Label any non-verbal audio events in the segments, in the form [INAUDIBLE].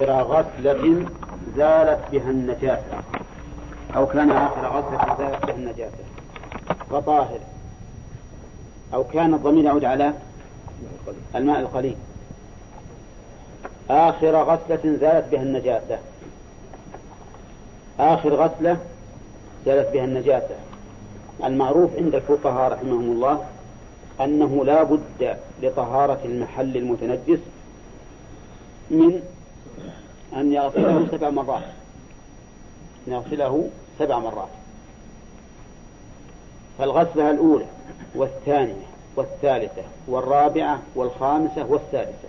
آخر غسلة زالت بها النجاسة. أو كان آخر غسلة زالت بها النجاسة. فطاهر أو كان الضمير يعود على الماء القليل. آخر غسلة زالت بها النجاسة. آخر غسلة زالت بها النجاسة. المعروف عند الفقهاء رحمهم الله أنه لا بد لطهارة المحل المتنجس من أن يغسله سبع مرات. أن يغسله سبع مرات. فالغسلة الأولى والثانية والثالثة والرابعة والخامسة والسادسة.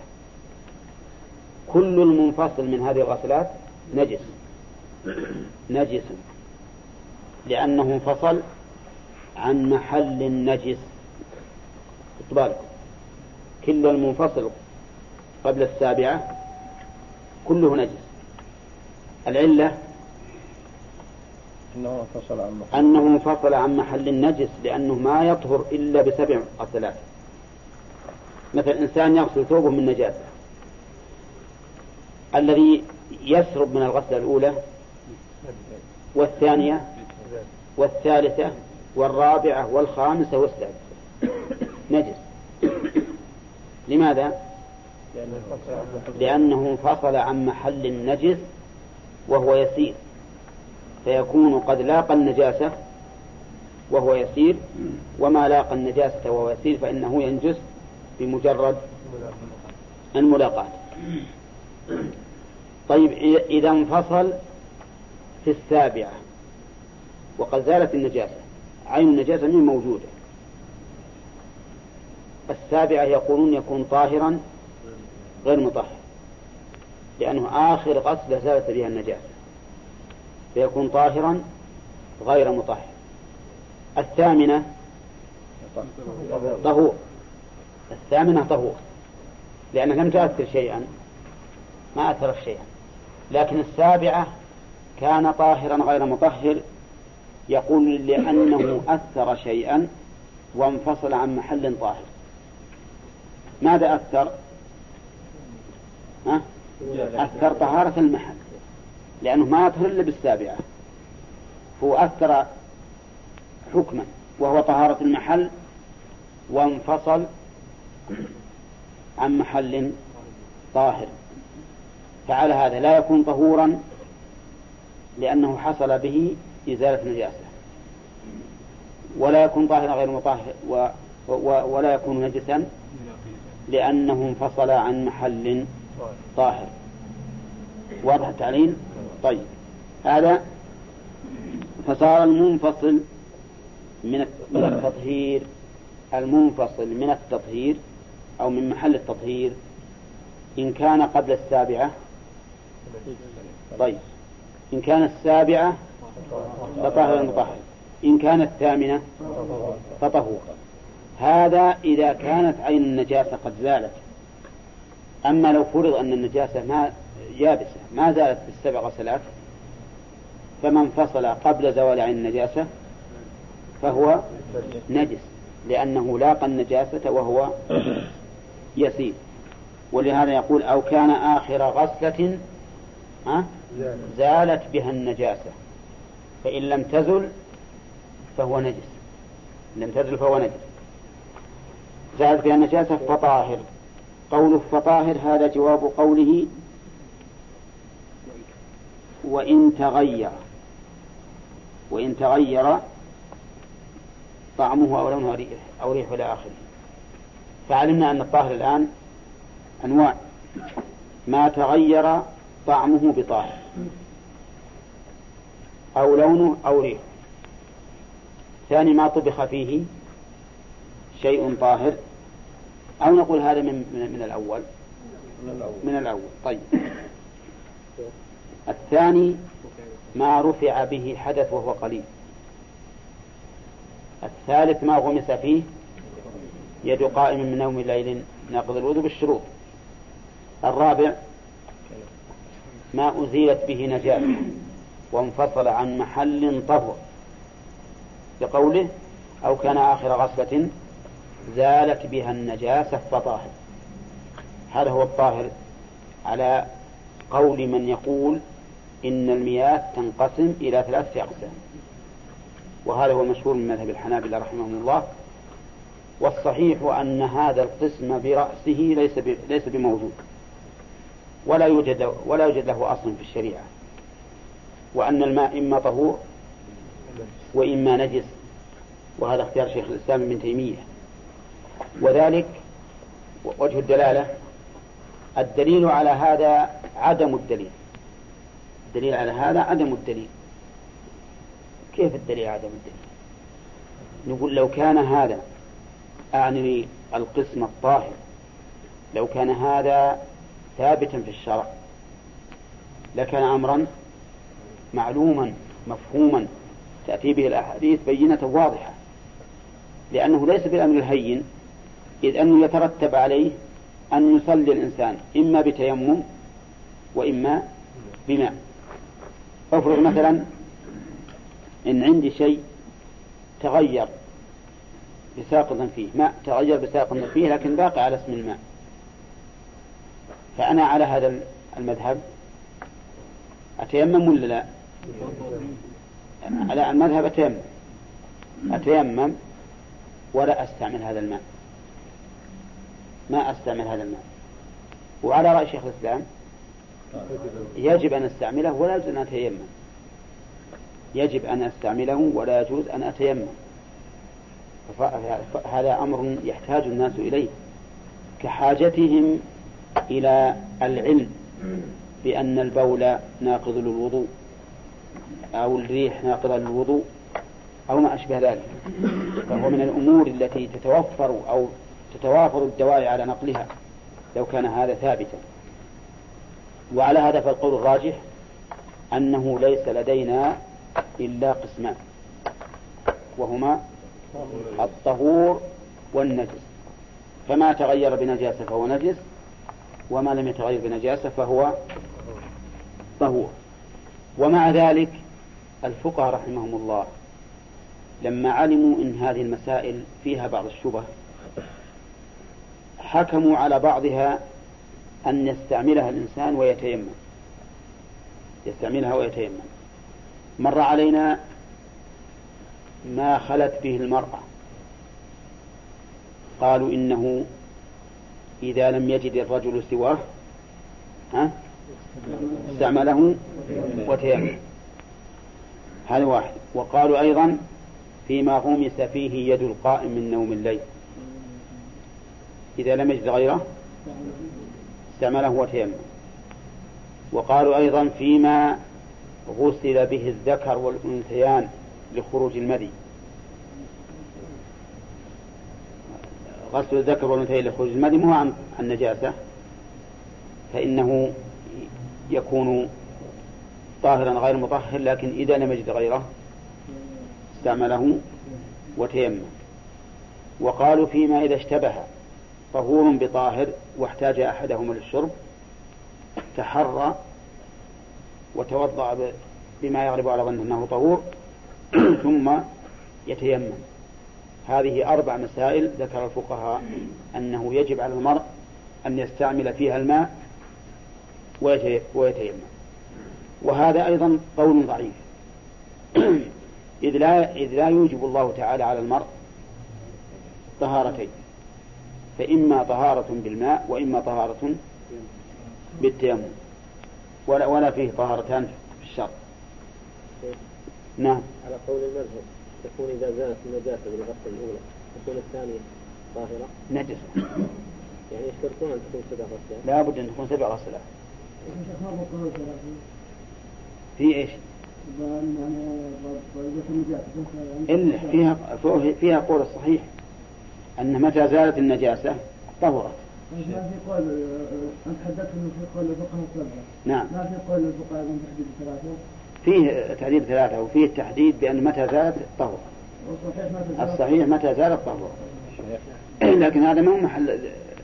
كل المنفصل من هذه الغسلات نجس. نجس. لأنه انفصل عن محل النجس بالكم كل المنفصل قبل السابعة كله نجس. العلة أنه انفصل عن محل. أنه انفصل عن محل النجس لأنه ما يطهر إلا بسبع غسلات مثلا إنسان يغسل ثوبه من نجاسة. الذي يسرب من الغسلة الأولى والثانية والثالثة والرابعة والخامسة والسادسة. نجس. لماذا؟ لأنه انفصل عن محل النجس وهو يسير فيكون قد لاقى النجاسة وهو يسير وما لاقى النجاسة وهو يسير فإنه ينجس بمجرد الملاقاة. طيب إذا انفصل في السابعة وقد زالت النجاسة عين النجاسة من موجودة. السابعة يقولون يكون طاهرا غير مطهر. لأنه آخر غسلة زالت بها النجاسة فيكون طاهرا غير مطهر. الثامنة طهور. الثامنة طهور. لأنها لم تؤثر شيئا ما أثرت شيئا. لكن السابعة كان طاهرا غير مطهر يقول لأنه أثر شيئا وانفصل عن محل طاهر. ماذا أثر؟ أثر طهارة المحل. لأنه ما يطهر إلا بالسابعة. هو أثر حكما وهو طهارة المحل وانفصل عن محل طاهر. فعلى هذا لا يكون طهورا لأنه حصل به إزالة نجاسة ولا يكون طاهرا غير مطهر و ولا يكون نجسا لأنه انفصل عن محل طاهر. واضح التعليل؟ طيب. هذا فصار المنفصل من التطهير. المنفصل من التطهير أو من محل التطهير إن كان قبل السابعة. طيب. إن كان السابعة فطهر المطهر. إن كانت الثامنة فطهور. هذا إذا كانت عين النجاسة قد زالت. أما لو فرض أن النجاسة ما يابسة ما زالت في السبع غسلات فمن فصل قبل زوال عين النجاسة فهو نجس لأنه لاقى النجاسة وهو يسير. ولهذا يقول أو كان آخر غسلة زالت بها النجاسة. فإن لم تزل فهو نجس. لم تزل فهو نجس. زالت بها النجاسة فطاهر. قوله فطاهر هذا جواب قوله وإن تغير. وإن تغير طعمه أو لونه أو ريح إلى آخره. فعلمنا أن الطاهر الآن أنواع. ما تغير طعمه بطاهر. أو لونه أو ريح ثاني ما طبخ فيه شيء طاهر. أو نقول هذا من من, من الأول. من الأول. طيب. الثاني ما رفع به حدث وهو قليل. الثالث ما غمس فيه يد قائم من نوم الليل ناقض الوضوء بالشروط. الرابع ما أزيلت به نجاسة وانفصل عن محل طهر. بقوله أو كان آخر غسلة زالت بها النجاسة فطاهر هذا هو الطاهر على قول من يقول إن المياه تنقسم إلى ثلاثة أقسام. وهذا هو المشهور من مذهب الحنابلة رحمهم الله. والصحيح أن هذا القسم برأسه ليس ليس بموجود. ولا يوجد ولا يوجد له أصل في الشريعة. وأن الماء إما طهور وإما نجس. وهذا اختيار شيخ الإسلام ابن تيمية. وذلك وجه الدلالة الدليل على هذا عدم الدليل. الدليل على هذا عدم الدليل. كيف الدليل عدم الدليل؟ نقول لو كان هذا أعني القسم الطاهر لو كان هذا ثابتا في الشرع لكان أمرا معلوما مفهوما تأتي به الأحاديث بينة واضحة لأنه ليس بالأمر الهين إذ أنه يترتب عليه أن يصلي الإنسان إما بتيمم وإما بماء. افرض مثلا إن عندي شيء تغير بساقط فيه ماء تغير بساقط فيه لكن باقي على اسم الماء. فأنا على هذا المذهب أتيمم ولا لا؟ على المذهب أتيمم. أتيمم ولا أستعمل هذا الماء. ما أستعمل هذا الماء. وعلى رأي شيخ الإسلام يجب أن أستعمله ولا يجوز أن أتيمم. يجب أن أستعمله ولا يجوز أن أتيمم. هذا أمر يحتاج الناس إليه. كحاجتهم إلى العلم بأن البول ناقض للوضوء أو الريح ناقضة للوضوء أو ما أشبه ذلك. فهو من الأمور التي تتوفر أو تتوافر الدواعي على نقلها لو كان هذا ثابتا. وعلى هذا فالقول الراجح أنه ليس لدينا إلا قسمان وهما الطهور والنجس. فما تغير بنجاسة فهو نجس وما لم يتغير بنجاسة فهو طهور. ومع ذلك الفقهاء رحمهم الله لما علموا إن هذه المسائل فيها بعض الشبه حكموا على بعضها أن يستعملها الإنسان ويتيمم. يستعملها ويتيمم. مر علينا ما خلت به المرأة. قالوا إنه إذا لم يجد الرجل سواه ها؟ استعمله وتيمم. هذا واحد. وقالوا أيضا فيما غمس فيه يد القائم من نوم الليل. إذا لم يجد غيره استعمله وتيمم. وقالوا أيضا فيما غسل به الذكر والأنثيان لخروج المذي غسل الذكر والأنثيين لخروج المذي مو عن النجاسة فإنه يكون طاهرا غير مطهر لكن إذا لم يجد غيره استعمله وتيمم. وقالوا فيما إذا اشتبه طهور بطاهر واحتاج أحدهما للشرب تحرى وتوضأ بما يغلب على ظنه أنه طهور [CLEARS THROAT] ثم يتيمم. هذه أربع مسائل ذكر الفقهاء أنه يجب على المرء أن يستعمل فيها الماء ويتيمم. وهذا أيضا قول ضعيف. [CLEARS THROAT] إذ لا, إذ لا يوجب الله تعالى على المرء طهارتين. فإما طهارة بالماء وإما طهارة بالتيمم ولا, ولا فيه طهارتان في الشرع نعم. على قول المذهب تكون إذا زالت النجاسة بالغسل الأولى تكون الثانية طاهرة؟ نجسة. يعني يشترطون أن تكون سبع غسلات؟ لا بد أن تكون سبع غسلات. في إيش؟ إلا فيها فيها قول الصحيح. أن متى زالت النجاسة طهرت. ما في قول أنت حدثت أنه في قول الفقهاء السبعة. نعم. ما في قول الفقهاء من تحديد ثلاثة. فيه تحديد ثلاثة وفيه التحديد بأن متى زالت طهرت. الصحيح متى زالت طهرت. [CLEARS THROAT] لكن هذا ما هو محل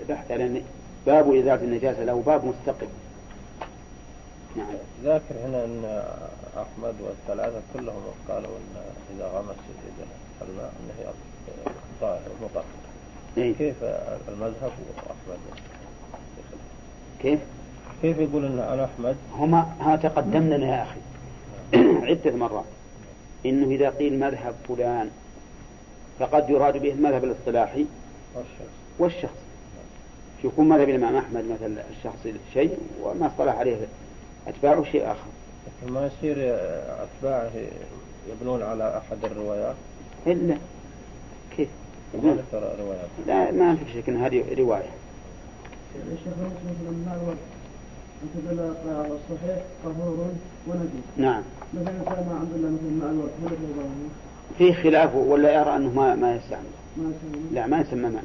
بحث لأن باب إزالة النجاسة له باب مستقل. نعم ذاكر هنا أن أحمد والثلاثة كلهم قالوا أن إذا غمس الماء أنه طاهر مطهر إيه؟ كيف المذهب وأحمد؟ كيف؟ كيف يقول إن على أحمد؟ هما ها تقدمنا يا أخي. عدة مرات. إنه إذا قيل مذهب فلان فقد يراد به المذهب الاصطلاحي والشخص. والشخص. يكون مذهب الإمام أحمد مثلا الشخص شيء وما اصطلح عليه أتباعه شيء آخر. لكن ما يصير أتباعه يبنون على أحد الروايات؟ إلا كيف؟ ما ذكر روايات لا ما في شك إن هذه رواية. نعم؟ في خلاف ولا يرى أنه ما ما يستعمل لا ما يسمى ماء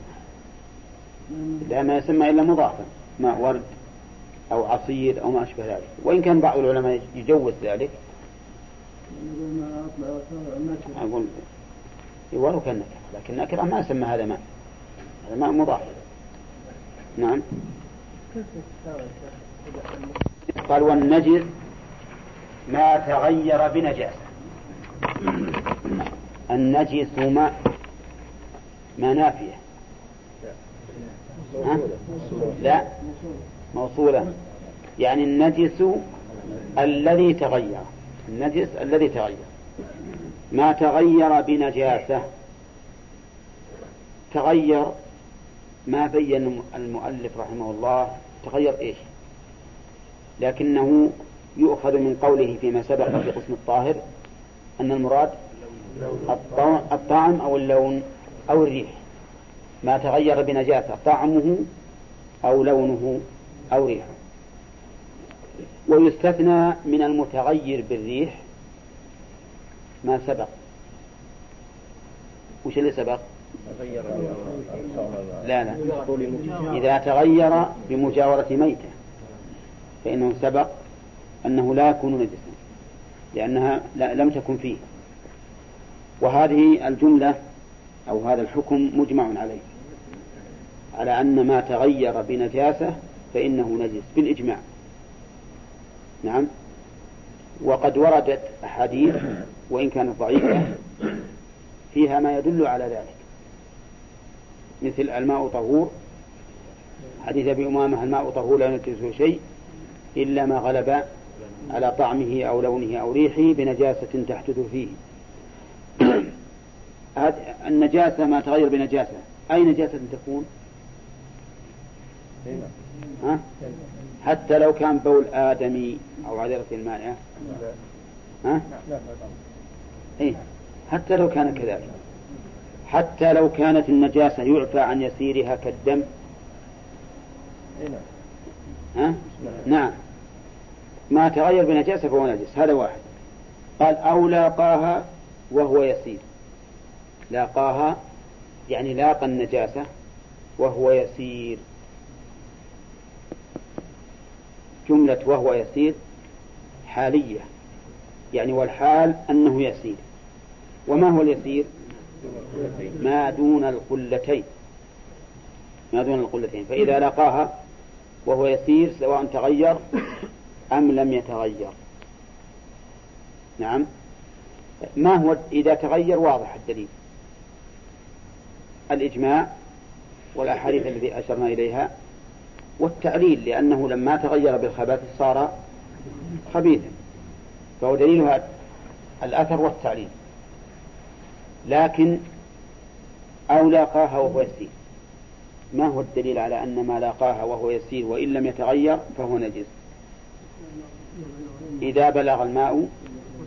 لا ما يسمى إلا مضافا. ماء ورد أو عصير أو ما أشبه ذلك. وإن كان بعض العلماء يجوز ذلك. أقول ولو كان نكره لكن نكره ما يسمى هذا ماء. هذا ماء مضاف. نعم. قال والنجس ما تغير بنجاسة. النجس ماء ما نافية ها؟ لا. موصولة. يعني النجس الذي تغير. النجس الذي تغير. ما تغير بنجاسة. تغير ما بين المؤلف رحمه الله. تغير إيش؟ لكنه يؤخذ من قوله فيما سبق في قسم الطاهر أن المراد الطعم أو اللون أو الريح. ما تغير بنجاسة طعمه أو لونه أو ريحه. ويستثنى من المتغير بالريح ما سبق؟ وش اللي سبق؟ لا لا. إذا تغير بمجاورة ميتة فإنه سبق أنه لا يكون نجسا لأنها لا لم تكن فيه. وهذه الجملة أو هذا الحكم مجمع عليه. على أن ما تغير بنجاسة فإنه نجس بالإجماع. نعم. وقد وردت أحاديث وإن كانت ضعيفة فيها ما يدل على ذلك. مثل الماء طهور. حديث أبي أمامة الماء طهور لا ينجسه شيء إلا ما غلب على طعمه أو لونه أو ريحه بنجاسة تحدث فيه. [CLEARS THROAT] النجاسة ما تغير بنجاسة. أي نجاسة تكون؟ ها؟ حتى لو كان بول آدمي أو عذرة المائعة ها؟ إيه؟ حتى لو كان كذلك. حتى لو كانت النجاسة يعفى عن يسيرها كالدم. ها؟ نعم. ما تغير بنجاسة فهو نجس. هذا واحد. قال أو لاقاها وهو يسير. لاقاها يعني لاقى النجاسة وهو يسير. جملة وهو يسير حالية. يعني والحال أنه يسير. وما هو اليسير؟ ما دون القلتين. ما دون القلتين. فإذا لقاها وهو يسير سواء تغير أم لم يتغير. نعم. ما هو إذا تغير واضح الدليل. الإجماع والأحاديث التي أشرنا إليها والتعليل لأنه لما تغير بالخبث صار خبيثا. فهو دليلها الأثر والتعليل. لكن أو لاقاها وهو يسير. ما هو الدليل على أن ما لاقاها وهو يسير وإن لم يتغير فهو نجس؟ إذا بلغ الماء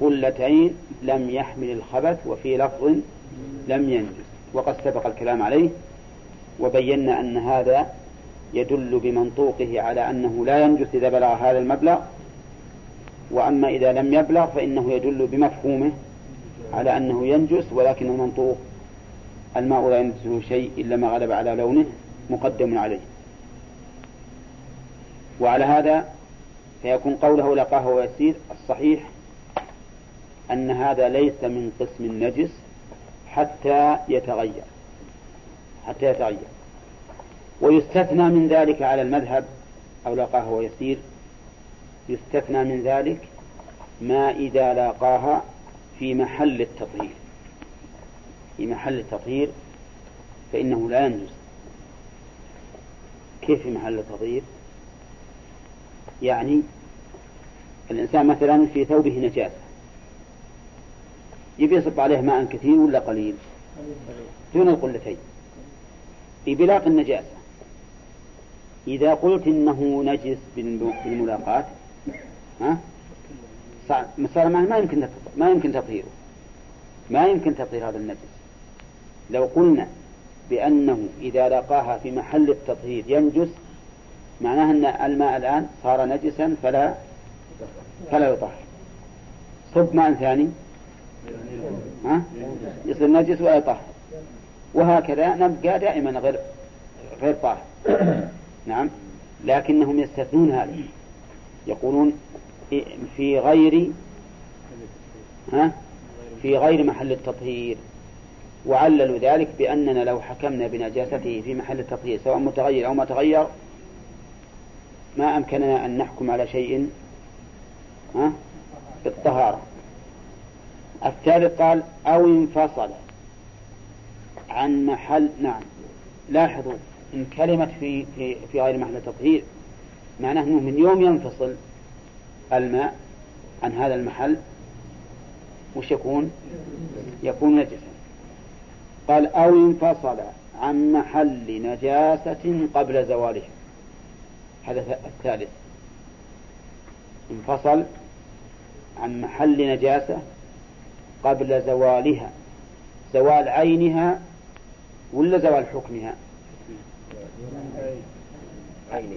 قلتين لم يحمل الخبث وفي لفظ لم ينجس. وقد سبق الكلام عليه وبينا أن هذا يدل بمنطوقه على أنه لا ينجس إذا بلغ هذا المبلغ. وأما إذا لم يبلغ فإنه يدل بمفهومه على أنه ينجس ولكن المنطوق الماء لا ينجسه شيء إلا ما غلب على لونه مقدم عليه. وعلى هذا فيكون قوله لقاه ويسير الصحيح أن هذا ليس من قسم النجس حتى يتغير. حتى يتغير. ويستثنى من ذلك على المذهب أو لقاه ويسير يستثنى من ذلك ما إذا لاقاها في محل التطهير. في محل التطهير فإنه لا ينجس كيف في محل التطهير؟ يعني الإنسان مثلا في ثوبه نجاسة يبي يصب عليه ماء كثير ولا قليل؟ دون القلتين. ببلاق النجاسة إذا قلت إنه نجس بالملاقاة ها؟ صار ما يمكن ما يمكن تطهيره. ما يمكن تطهير هذا النجس لو قلنا بأنه إذا لقاها في محل التطهير ينجس معناه أن الماء الآن صار نجسا فلا فلا يطهر. صب ماء ثاني. ها؟ يصير نجس ولا يطهر. وهكذا نبقى دائما غير غير طاهر. نعم. لكنهم يستثنون هذا. يقولون في غير ها؟ في غير محل التطهير. وعللوا ذلك بأننا لو حكمنا بنجاسته في محل التطهير سواء متغير أو ما تغير ما أمكننا أن نحكم على شيء ها؟ بالطهارة. الثالث قال أو انفصل عن محل نعم. لاحظوا إن كلمة في في في غير محل التطهير معناه أنه من يوم ينفصل. الماء عن هذا المحل وش يكون؟ يكون نجسا. قال أو انفصل عن محل نجاسة قبل زوالها هذا الثالث. انفصل عن محل نجاسة قبل زوالها. زوال عينها ولا زوال حكمها؟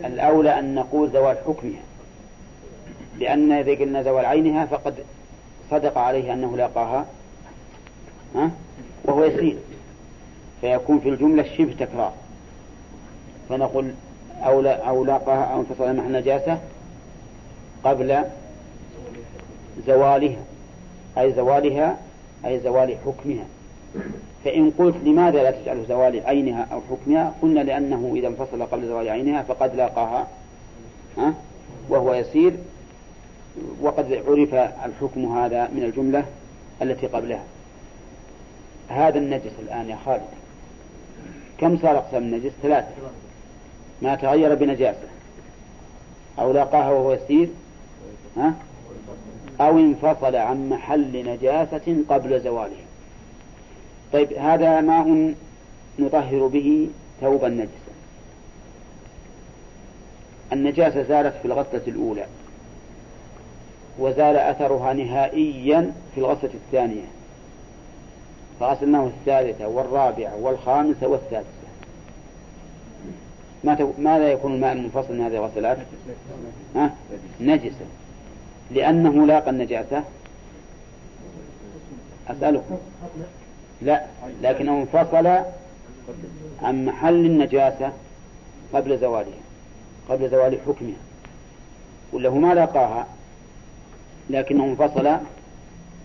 الأولى أن نقول زوال حكمها. لأن إذا قلنا زوال عينها فقد صدق عليه أنه لاقاها ها؟ وهو يسير. فيكون في الجملة شبه تكرار. فنقول أو لا أو لاقاها أو انفصل مع النجاسة قبل زوالها أي زوالها أي زوال حكمها. فإن قلت لماذا لا تجعله زوال عينها أو حكمها؟ قلنا لأنه إذا انفصل قبل زوال عينها فقد لاقاها ها؟ وهو يسير. وقد عرف الحكم هذا من الجملة التي قبلها. هذا النجس الآن يا خالد. كم صار أقسام النجس؟ ثلاثة. ما تغير بنجاسة. أو لاقاها وهو يسير. ها؟ أو انفصل عن محل نجاسة قبل زواله. طيب هذا ماء نطهر به ثوبا نجسا النجاسة زالت في الغسلة الأولى. وزال أثرها نهائيا في الغسلة الثانية. فغسلناه الثالثة والرابعة والخامسة والسادسة. ماذا يكون الماء المنفصل من هذه الغسلات؟ ها؟ نجسا لأنه لاقى النجاسة أسألكم لا لكنه انفصل عن محل النجاسة قبل زوالها قبل زوال حكمها ولا هو ما لاقاها؟ لكنه انفصل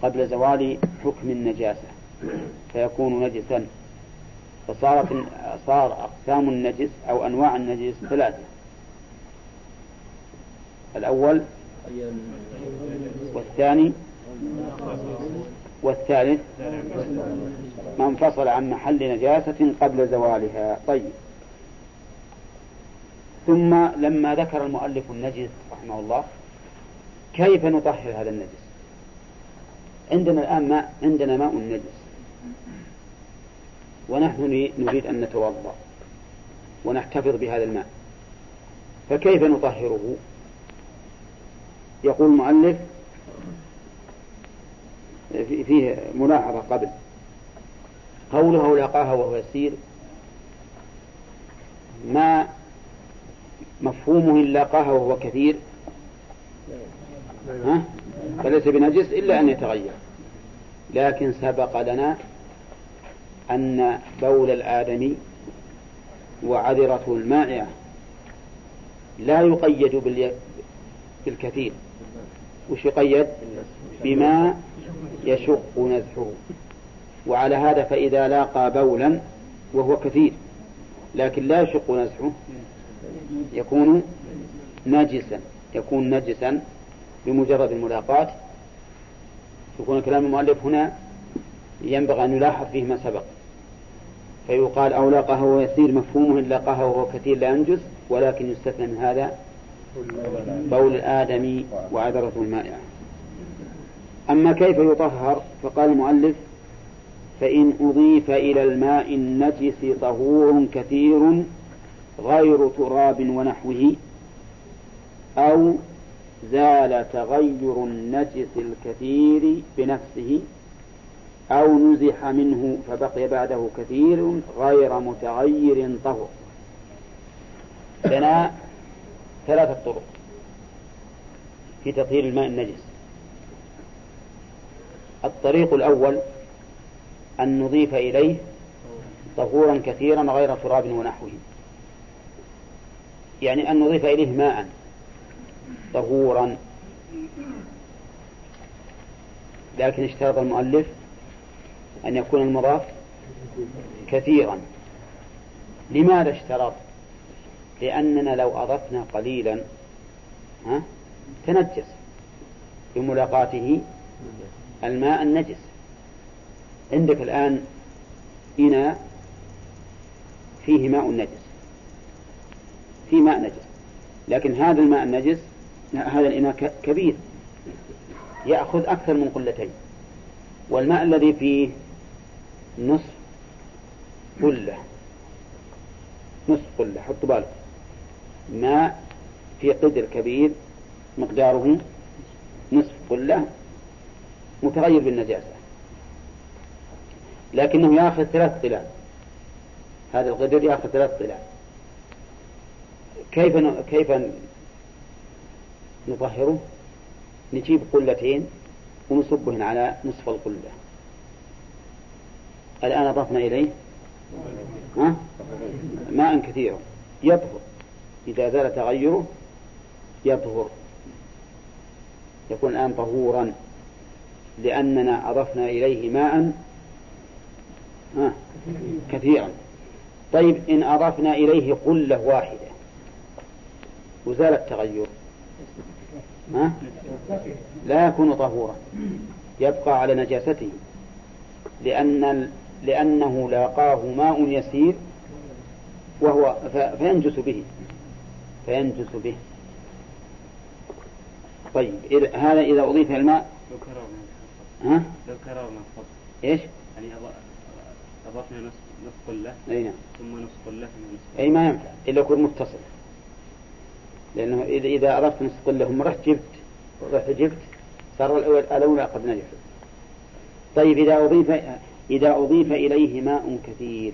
قبل زوال حكم النجاسة فيكون نجسا. فصارت صار أقسام النجس أو أنواع النجس ثلاثة. الأول والثاني والثالث ما انفصل عن محل نجاسة قبل زوالها. طيب. ثم لما ذكر المؤلف النجس رحمه الله كيف نطهر هذا النجس؟ عندنا الآن ماء عندنا ماء نجس ونحن نريد أن نتوضأ. ونحتفظ بهذا الماء. فكيف نطهره؟ يقول المؤلف فيه ملاحظة قبل. قوله لاقاها وهو يسير ما مفهومه إن لاقاها وهو كثير. ها؟ فليس بنجس إلا أن يتغير. لكن سبق لنا أن بول الآدمي وعذرته المائعة لا يقيد بالكثير. وش يقيد؟ بما يشق نزحه. وعلى هذا فإذا لاقى بولا وهو كثير. لكن لا يشق نزحه. يكون نجسا. يكون نجسا. بمجرد الملاقاة يكون كلام المؤلف هنا ينبغي أن يلاحظ فيه ما سبق. فيقال أو لاقاه وهو يسير مفهومه إن لاقاه وهو كثير لا ينجس ولكن يستثنى من هذا بول الآدمي وعذرة المائعة. أما كيف يطهر؟ فقال المؤلف فإن أضيف إلى الماء النجس طهور كثير غير تراب ونحوه أو زال تغير النجس الكثير بنفسه أو نزح منه فبقي بعده كثير غير متغير طهر. لنا ثلاثة طرق في تطهير الماء النجس. الطريق الأول أن نضيف إليه طهورا كثيرا غير تراب ونحوه. يعني أن نضيف إليه ماء طهورا. لكن اشترط المؤلف أن يكون المضاف كثيرا. لماذا اشترط؟ لأننا لو أضفنا قليلا ها تنجس. بملاقاته الماء النجس. عندك الآن إناء فيه ماء نجس. فيه ماء نجس. لكن هذا الماء النجس هذا الإناء كبير يأخذ أكثر من قلتين. والماء الذي فيه نصف قلة نصف قلة حط بالك ماء في قدر كبير مقداره نصف قلة متغير بالنجاسة. لكنه يأخذ ثلاث طلال. هذا القدر يأخذ ثلاث طلال. كيف كيف نطهره؟ نجيب قلتين ونصبهن على نصف القلة الآن أضفنا إليه ها؟ ماء كثيرا يطهر إذا زال تغيره يطهر يكون الآن طهورا لأننا أضفنا إليه ماء كثيرا طيب إن أضفنا إليه قلة واحدة وزال التغير؟ لا يكون طهورا. يبقى على نجاسته. لأن لأنه لاقاه ماء يسير وهو ينجس به. فينجس به. طيب هذا إذا أضيف الماء؟ ها؟ لو كررنا إيش؟ يعني أضفنا نصف قلة. أي نعم. ثم نصف قلة ثم نصف أي ما ينفع إلا يكون متصل. لأنه إذا نصف قلة ثم رحت جبت رحت جبت صار الأول الأولى قد نجح طيب إذا أضيف إذا أضيف إليه ماء كثير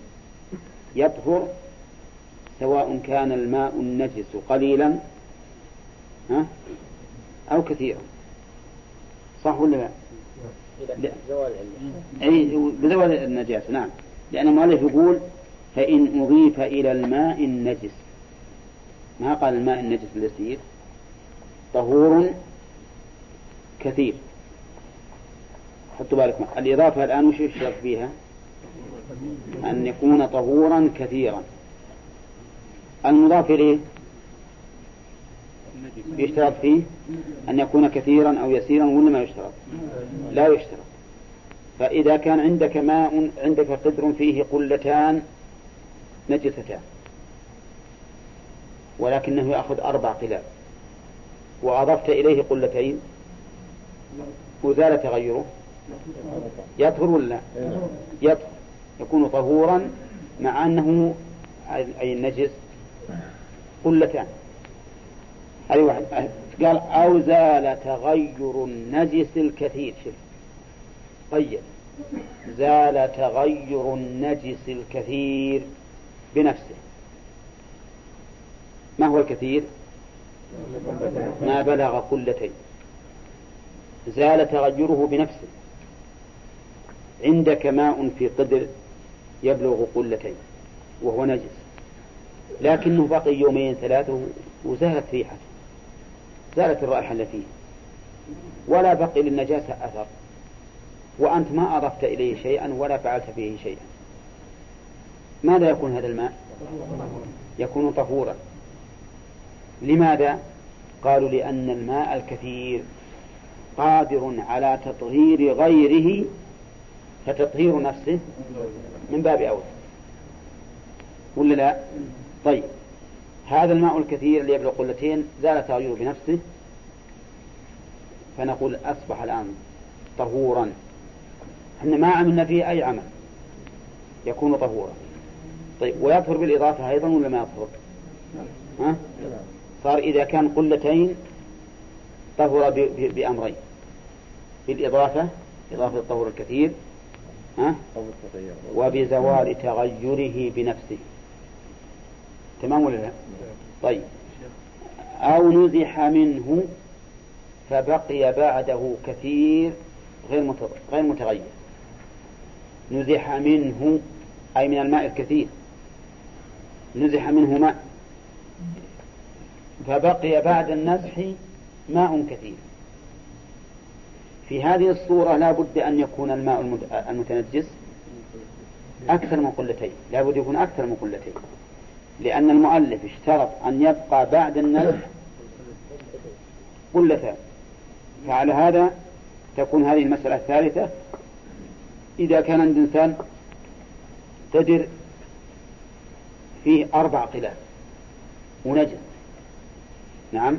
يطهر سواء كان الماء النجس قليلا ها؟ أو كثيرا. صح ولا لا؟ زوال أي بزوال النجاسة نعم. لأن المؤلف يقول فإن أضيف إلى الماء النجس ما قال الماء النجس اليسير؟ طهور كثير. حطوا بالك الإضافة الآن وش يشترط فيها؟ أن يكون طهورا كثيرا. المضاف إليه يشترط فيه أن يكون كثيرا أو يسيرا ولا ما يشترط؟ لا يشترط. فإذا كان عندك ماء عندك قدر فيه قلتان نجستان. ولكنه يأخذ أربع قلال وأضفت إليه قلتين. وزال تغيره يطهر ولا يطهر. يكون طهورا مع أنه أي النجس قلتان. هذه واحد. قال أو زال تغير النجس الكثير. شوف. طيب. زال تغير النجس الكثير بنفسه. ما هو الكثير؟ ما بلغ قلتين زال تغيره بنفسه. عندك ماء في قدر يبلغ قلتين وهو نجس. لكنه بقي يومين ثلاثة وزالت ريحته زالت الرائحة التي فيه ولا بقي للنجاسة أثر. وأنت ما أضفت إليه شيئا ولا فعلت فيه شيئا. ماذا يكون هذا الماء؟ يكون طهورا. لماذا؟ قالوا لأن الماء الكثير قادر على تطهير غيره فتطهير نفسه من باب أولى ولا لا؟ طيب. هذا الماء الكثير اللي يبلغ قلتين زال تغيره بنفسه فنقول أصبح الآن طهورا. إحنا ما عملنا فيه أي عمل. يكون طهورا. طيب ويطهر بالإضافة أيضا ولا ما يطهر؟ ها؟ صار إذا كان قلتين طهر بأمرين. بالإضافة إضافة الطهور الكثير ها؟ وبزوال تغيره بنفسه. تمام ولا لا؟ طيب. أو نزح منه فبقي بعده كثير غير غير متغير. نزح منه أي من الماء الكثير. نزح منه ماء. فبقي بعد النزح ماء كثير. في هذه الصورة لا بد أن يكون الماء المتنجس أكثر من قلتين. لا بد يكون أكثر من قلتين. لأن المؤلف اشترط أن يبقى بعد النزح قلتان. فعلى هذا تكون هذه المسألة الثالثة. إذا كان عند إنسان تدر فيه أربع قلال ونجس. نعم.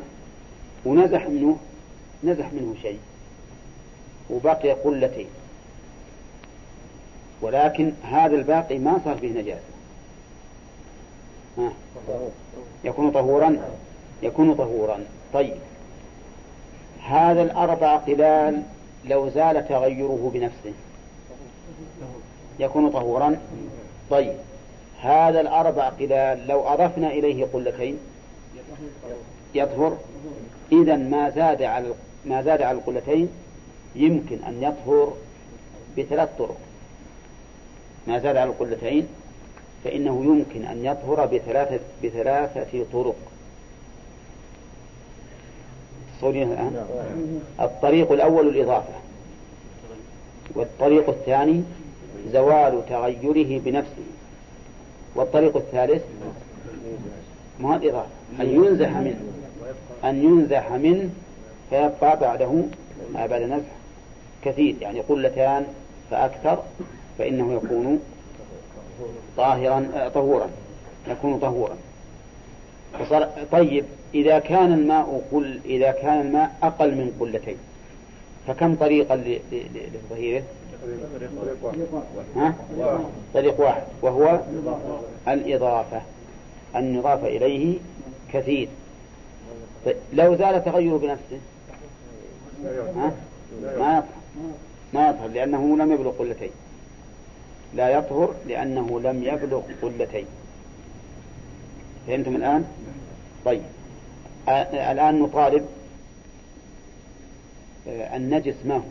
ونزح منه نزح منه شيء. وبقي قلتين. ولكن هذا الباقي ما صار فيه نجاسة. ها. يكون طهورا؟ يكون طهورا. طيب. هذا الأربع قلال لو زال تغيره بنفسه. يكون طهورا؟ طيب. هذا الأربع قلال لو أضفنا إليه قلتين. يطهر إذا ما زاد على ما زاد على القلتين يمكن أن يطهر بثلاث طرق. ما زاد على القلتين فإنه يمكن أن يطهر بثلاثة بثلاثة طرق. الآن. الطريق الأول الإضافة والطريق الثاني زوال تغيره بنفسه والطريق الثالث ما الإضافة؟ أن ينزح منه. أن ينزح منه فيبقى بعده ما بعد نزح كثير يعني قلتان فأكثر فإنه يكون طاهرا آه، طهورا يكون طهورا طيب إذا كان الماء قل إذا كان الماء أقل من قلتين فكم طريقا لتطهيره؟ ها؟ طريق واحد وهو الإضافة يضاف إليه كثير لو زال تغيره بنفسه. ها؟ ما يطهر. ما يطهر لأنه لم يبلغ قلتين. لا يطهر لأنه لم يبلغ قلتين. فهمتم الآن؟ طيب. الآن نطالب النجس ما هو؟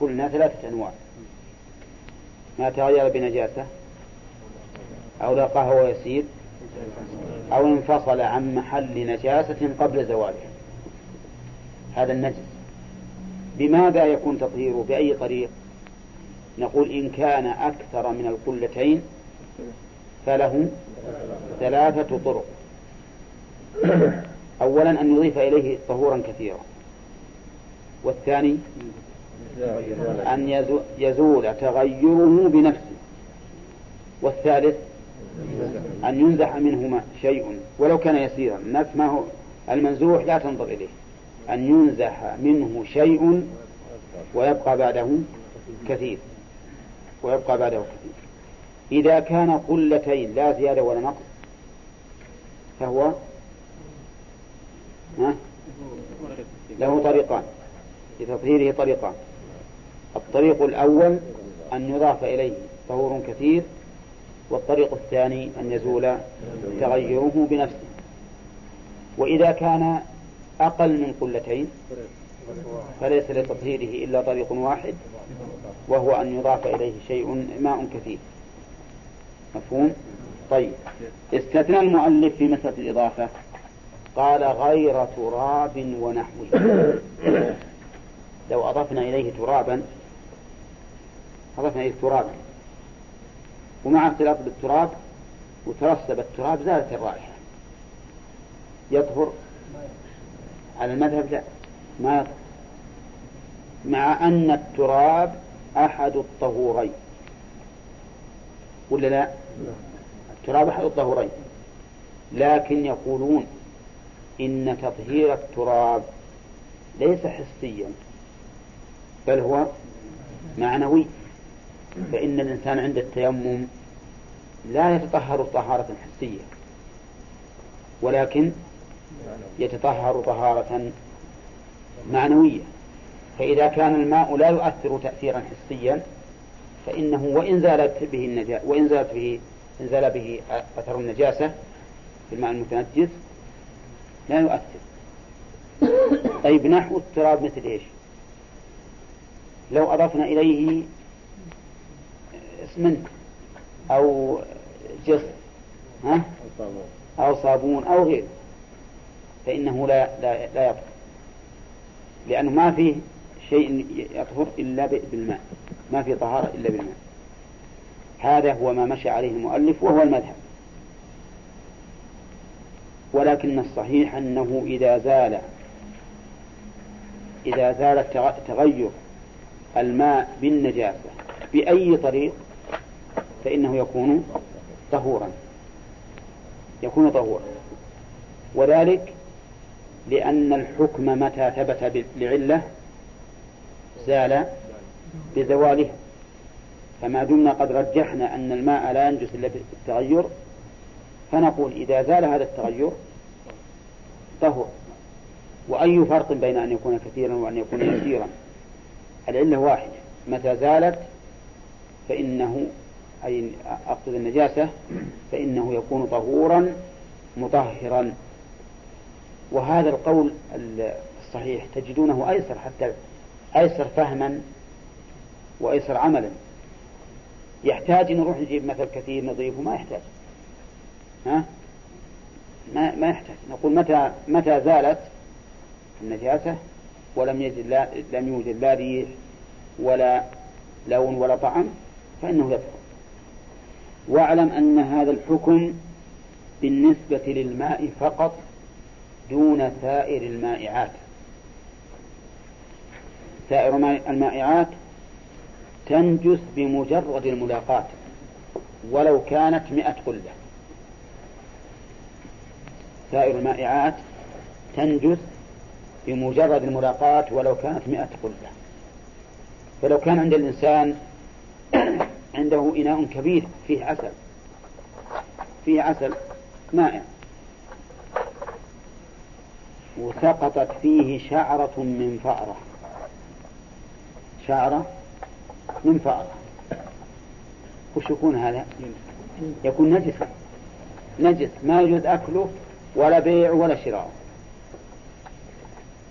قلنا ثلاثة أنواع. ما تغير بنجاسة أو لقاه وهو يسير أو انفصل عن محل نجاسة قبل زواله هذا النجس. بماذا يكون تطهيره؟ بأي طريق؟ نقول إن كان أكثر من القلتين فله ثلاثة طرق. أولا أن يضيف إليه طهورا كثيرا. والثاني أن يزول تغيره بنفسه. والثالث أن ينزح منهما شيء ولو كان يسيرا. الناس ما هو؟ المنزوح لا تنظر إليه. أن ينزح منه شيء ويبقى بعده كثير. ويبقى بعده كثير. إذا كان قلتين لا زيادة ولا نقص فهو له طريقان. لتطهيره طريقان. الطريق الأول أن يضاف إليه طهور كثير والطريق الثاني أن يزول تغيره بنفسه. وإذا كان أقل من قلتين فليس لتطهيره إلا طريق واحد وهو أن يضاف إليه شيء ماء كثير مفهوم؟ طيب. استثنى المؤلف في مسألة الإضافة. قال غير تراب ونحوه. لو أضفنا إليه ترابا أضفنا إليه ترابا. ومع اختلاط بالتراب وترسب التراب زالت الرائحة. يطهر على المذهب لا. ما يطهر مع أن التراب أحد الطهورين. ولا لا؟ التراب أحد الطهورين. لكن يقولون إن تطهير التراب ليس حسيا بل هو معنوي. فإن الإنسان عند التيمم لا يتطهر طهارة حسية ولكن يتطهر طهارة معنوية فإذا كان الماء لا يؤثر تأثيرا حسيا فإنه وإن زالت به النجاة وإن زالت به إن زال به أثر النجاسة في الماء المتنجس لا يؤثر طيب نحو التراب مثل إيش؟ لو أضفنا إليه اسمنت أو جص ها؟ أو صابون أو غيره. فإنه لا لا لا يطهر. لأنه ما فيه شيء يطهر إلا بالماء. ما في طهارة إلا بالماء. هذا هو ما مشى عليه المؤلف وهو المذهب. ولكن الصحيح أنه إذا زال إذا زال تغير الماء بالنجاسة بأي طريق فإنه يكون طهورا. يكون طهورا. وذلك لأن الحكم متى ثبت لعلة زال بزواله. فما دمنا قد رجحنا أن الماء لا ينجس إلا بالتغير فنقول إذا زال هذا التغير طهر وأي فرق بين أن يكون كثيرا وأن يكون يسيرا؟ العلة واحدة. متى زالت فإنه أي أقصد النجاسة فإنه يكون طهورا مطهرا. وهذا القول الصحيح تجدونه أيسر حتى أيسر فهما وأيسر عملا. يحتاج نروح نجيب مثل كثير نضيفه ما يحتاج. ها؟ ما ما يحتاج. نقول متى متى زالت النجاسة؟ ولم يجد لا لم يوجد لا ريح ولا لون ولا طعم فإنه يدخل واعلم أن هذا الحكم بالنسبة للماء فقط دون سائر المائعات. سائر المائعات تنجس بمجرد الملاقاة ولو كانت مئة قلة. سائر المائعات تنجس بمجرد الملاقاة ولو كانت مئة قلة. فلو كان عند الإنسان عنده إناء كبير فيه عسل فيه عسل مائع. وسقطت فيه شعرة من فأرة. شعرة من فأرة. وش يكون هذا؟ يكون نجسا نجس ما يجوز أكله ولا بيع ولا شراء.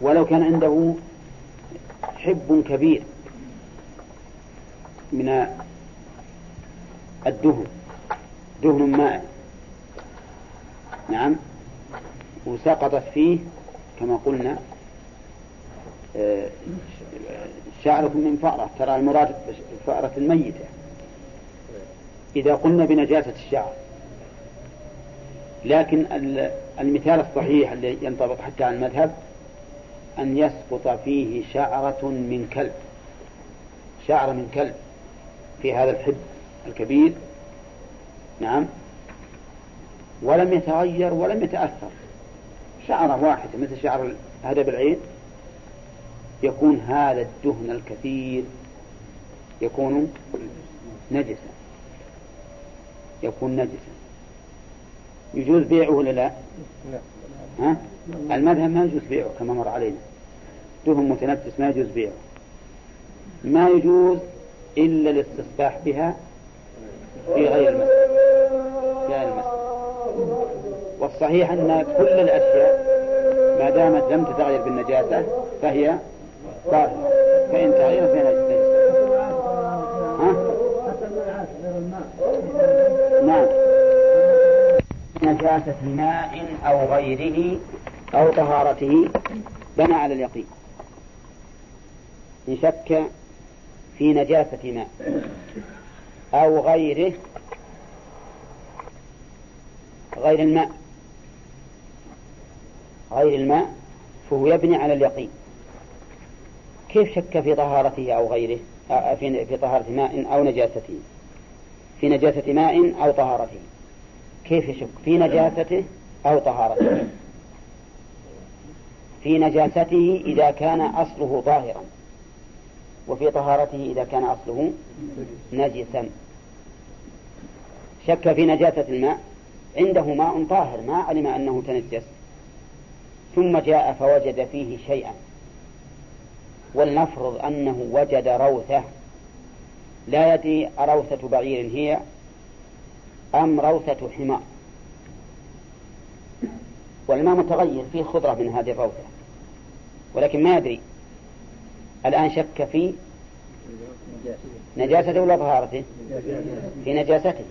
ولو كان عنده حب كبير من الدهن. دهن ماء. نعم. وسقطت فيه كما قلنا آه، شعرة من فأرة. ترى المراد فأرة الميتة. إذا قلنا بنجاسة الشعر. لكن المثال الصحيح الذي ينطبق حتى على المذهب أن يسقط فيه شعرة من كلب. شعرة من كلب في هذا الحب. الكبير نعم ولم يتغير ولم يتأثر. شعرة واحدة مثل شعر هدب العين يكون هذا الدهن الكثير يكون نجسا. يكون نجسا. يجوز بيعه ولا لا؟ ها؟ المذهب ما يجوز بيعه كما مر علينا. دهن متنفس ما يجوز بيعه. ما يجوز إلا الاستصباح بها في غير المسجد. في غير المسجد. والصحيح أن كل الأشياء ما دامت لم تتغير بالنجاسة فهي طاهرة فإن تغيرت فهي نجسة ها؟ نعم. نجاسة ماء أو غيره أو طهارته بنى على اليقين. إن شك في نجاسة ماء. أو غيره غير الماء غير الماء فهو يبني على اليقين. كيف شك في طهارته أو غيره في طهارة ماء أو نجاسته؟ في نجاسة ماء أو طهارته. كيف يشك؟ في نجاسته أو طهارته. في نجاسته إذا كان أصله ظاهرا وفي طهارته إذا كان أصله نجسا. شك في نجاسة الماء عنده ماء طاهر ما علم أنه تنجس. ثم جاء فوجد فيه شيئا. ولنفرض أنه وجد روثة. لا يدري أروثة بعير هي أم روثة حمار. والماء متغير فيه خضرة من هذه الروثة. ولكن ما يدري. الآن شك في نجاسته ولا طهارته في نجاسته.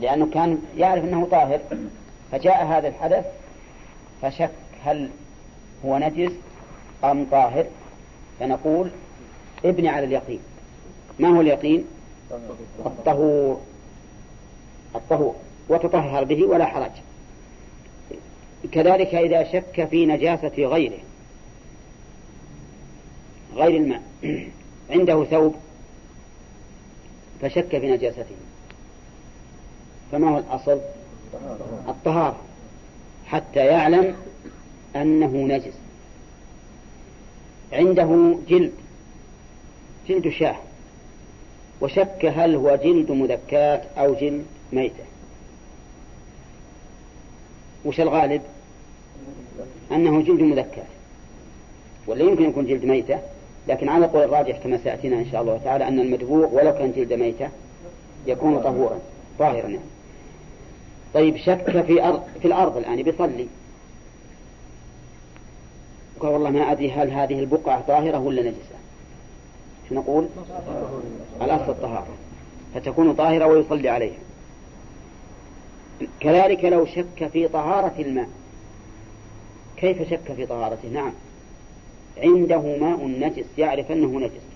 لأنه كان يعرف أنه طاهر. فجاء هذا الحدث فشك هل هو نجس أم طاهر. فنقول ابني على اليقين. ما هو اليقين؟ الطهور. الطهور. وتطهر به ولا حرج. كذلك إذا شك في نجاسة غيره غير الماء [CLEARS THROAT] عنده ثوب فشك في نجاسته. فما هو الأصل؟ الطهارة. حتى يعلم أنه نجس. عنده جلد جلد شاه. وشك هل هو جلد مذكاة أو جلد ميتة. وش الغالب؟ أنه جلد مذكاة ولا يمكن يكون جلد ميتة لكن على قول الراجح كما سيأتينا إن شاء الله تعالى أن المدبوغ ولو كان جلد ميتة يكون طهورا طاهرا يعني. طيب شك في أرض في الأرض الآن بيصلي. قال والله ما أدري هل هذه البقعة طاهرة ولا نجسة. شو نقول؟ الأصل الطهارة. فتكون طاهرة ويصلي عليها. كذلك لو شك في طهارة الماء. كيف شك في طهارته؟ نعم. عنده ماء نجس يعرف أنه نجس.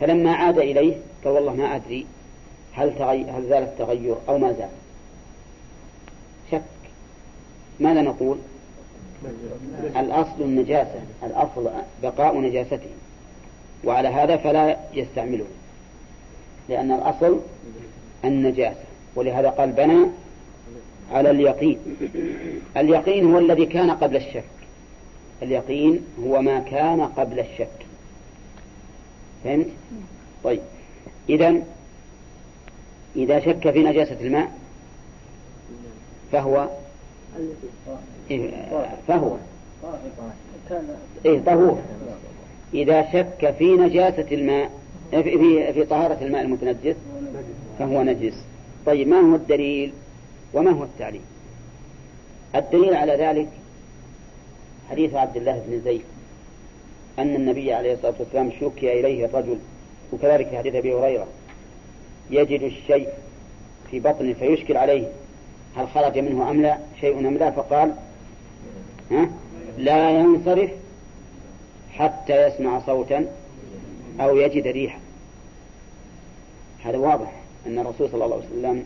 فلما عاد إليه قال والله ما أدري هل, تغي... هل زال التغير أو ما زال؟ شك. ماذا نقول؟ الأصل النجاسة الأصل بقاء نجاسته. وعلى هذا فلا يستعمله لأن الأصل النجاسة. ولهذا قال بنى على اليقين. اليقين هو الذي كان قبل الشك. اليقين هو ما كان قبل الشك. فهمت؟ طيب. إذا إذا شك في نجاسة الماء فهو فهو. إيه طهور. إذا شك في نجاسة الماء في في طهارة الماء المتنجس فهو نجس. طيب ما هو الدليل؟ وما هو التعليل؟ الدليل على ذلك حديث عبد الله بن زيد أن النبي عليه الصلاة والسلام شكي إليه الرجل وكذلك حديث أبي هريرة. يجد الشيء في بطنه فيشكل عليه. هل خرج منه أم لا؟ شيء أم لا؟ فقال ها؟ لا ينصرف حتى يسمع صوتا أو يجد ريحا. هذا واضح أن الرسول صلى الله عليه وسلم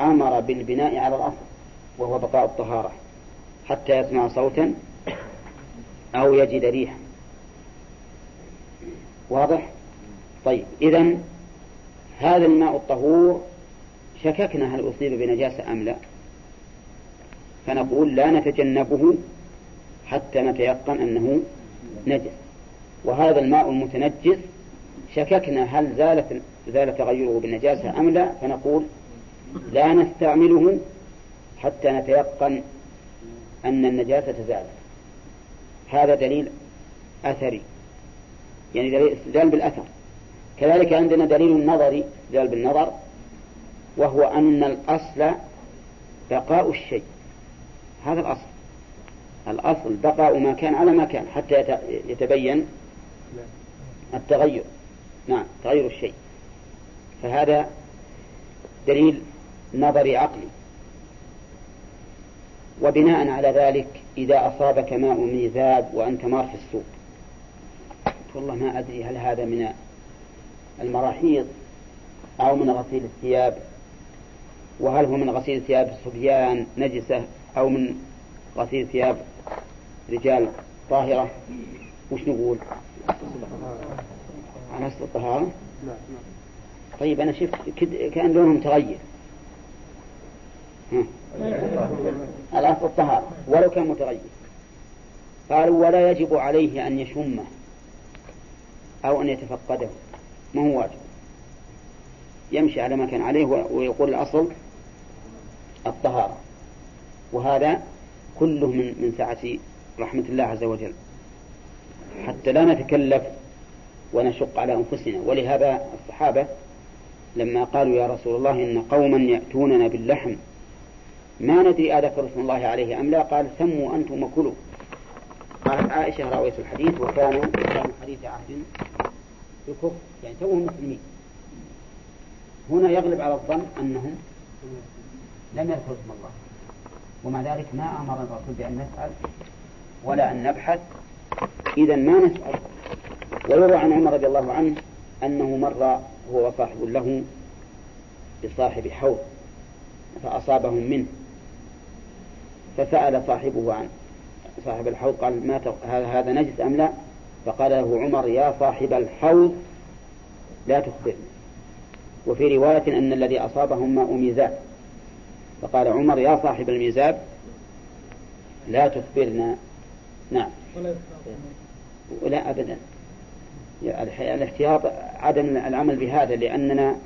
أمر بالبناء على الأصل وهو بقاء الطهارة حتى يسمع صوتا أو يجد ريحا. واضح؟ طيب إذا هذا الماء الطهور شككنا هل أصيب بنجاسة أم لا؟ فنقول لا نتجنبه حتى نتيقن أنه نجس. وهذا الماء المتنجس شككنا هل زالت زال تغيره بالنجاسة أم لا؟ فنقول لا نستعمله حتى نتيقن أن النجاسة زالت. هذا دليل أثري. يعني دليل استدلال بالأثر. كذلك عندنا دليل نظري استدلال بالنظر وهو أن الأصل بقاء الشيء. هذا الأصل. الأصل بقاء ما كان على ما كان حتى يتبين التغير. نعم تغير الشيء. فهذا دليل نظري عقلي. وبناء على ذلك إذا أصابك ماء ميزاب وأنت مار في السوق. والله ما أدري هل هذا من المراحيض أو من غسيل الثياب. وهل هو من غسيل ثياب الصبيان نجسة أو من غسيل ثياب رجال طاهرة؟ وش نقول؟ على أصل الطهارة؟ طيب أنا شفت كأن لونهم تغير. ها. الأصل الطهارة ولو كان متغير. قالوا ولا يجب عليه أن يشمه أو أن يتفقده. ما هو واجب. يمشي على ما كان عليه ويقول الأصل الطهارة. وهذا كله من من سعة رحمة الله عز وجل. حتى لا نتكلف ونشق على أنفسنا. ولهذا الصحابة لما قالوا يا رسول الله إن قوما يأتوننا باللحم ما ندري أذكر اسم الله عليه أم لا قال سموا أنتم وكلوا. قالت عائشة راوية الحديث وكانوا كانوا حديث عهد. بكفر يعني توهم مسلمين هنا يغلب على الظن أنهم لم يذكروا اسم الله. ومع ذلك ما أمر الرسول بأن نسأل ولا أن نبحث. إذا ما نسأل؟ ويروى عن عمر رضي الله عنه أنه مر هو وصاحب له بصاحب حوض فأصابهم منه. فسأل صاحبه عن صاحب الحوض قال ما هذا نجس أم لا؟ فقال له عمر يا صاحب الحوض لا تخبرني وفي رواية أن الذي أصابهم ماء ميزاب. فقال عمر يا صاحب الميزاب لا تخبرنا. نعم. ولا أبدا. الاحتياط عدم العمل بهذا لأننا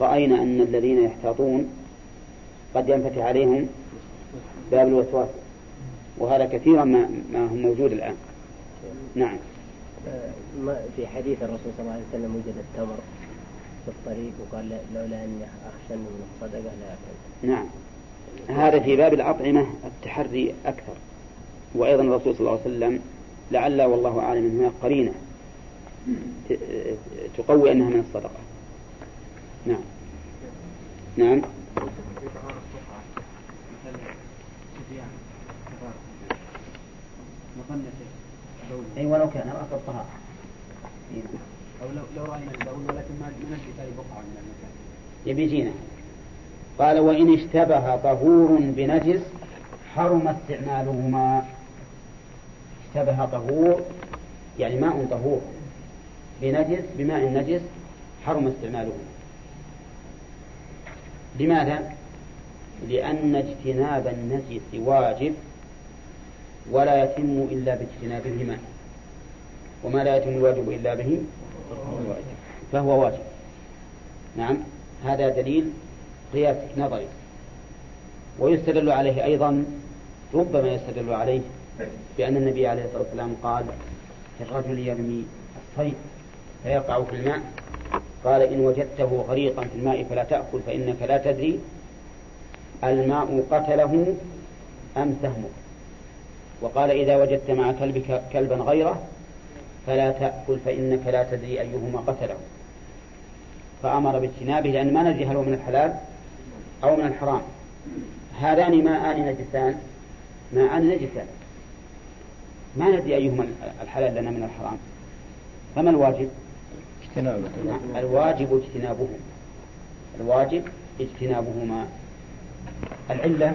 رأينا أن الذين يحتاطون قد ينفتح عليهم باب الوسواس وهذا كثيرا ما, ما هو موجود الآن. نعم. في حديث الرسول صلى الله عليه وسلم وجد التمر في الطريق وقال لولا أني أخشى من الصدقة لا أكل. نعم. هذا في باب الأطعمة التحري أكثر. وأيضا الرسول صلى الله عليه وسلم لعل والله أعلم أن هناك قرينة تقوي أنها من الصدقة. نعم. نعم. أي ولو كان رأس الطهارة أو لو لو رأينا البول ولكن ما نجد بقعة من المكان. يبي يجينا قال وإن اشتبه طهور بنجس حرم استعمالهما. اشتبه طهور يعني ماء طهور بنجس بماء نجس حرم استعماله لماذا؟ لأن اجتناب النجس واجب. ولا يتم إلا باجتنابهما. وما لا يتم الواجب إلا به فهو واجب. نعم. هذا دليل قياس نظري. ويستدل عليه أيضا ربما يستدل عليه بأن النبي عليه الصلاة والسلام قال الرجل يرمي الصيد فيقع في الماء. قال إن وجدته غريقا في الماء فلا تأكل فإنك لا تدري الماء قتله أم سهمك وقال إذا وجدت مع كلبك كلبا غيره فلا تأكل فإنك لا تدري أيهما قتله. فأمر باجتنابه لأن ما ندري هل هو من الحلال أو من الحرام. هذان ماءان نجسان ماءان نجسان. ما ندري أيهما الحلال لنا من الحرام. فما الواجب؟ اجتنابه. الواجب اجتنابهما. الواجب اجتنابهما. العلة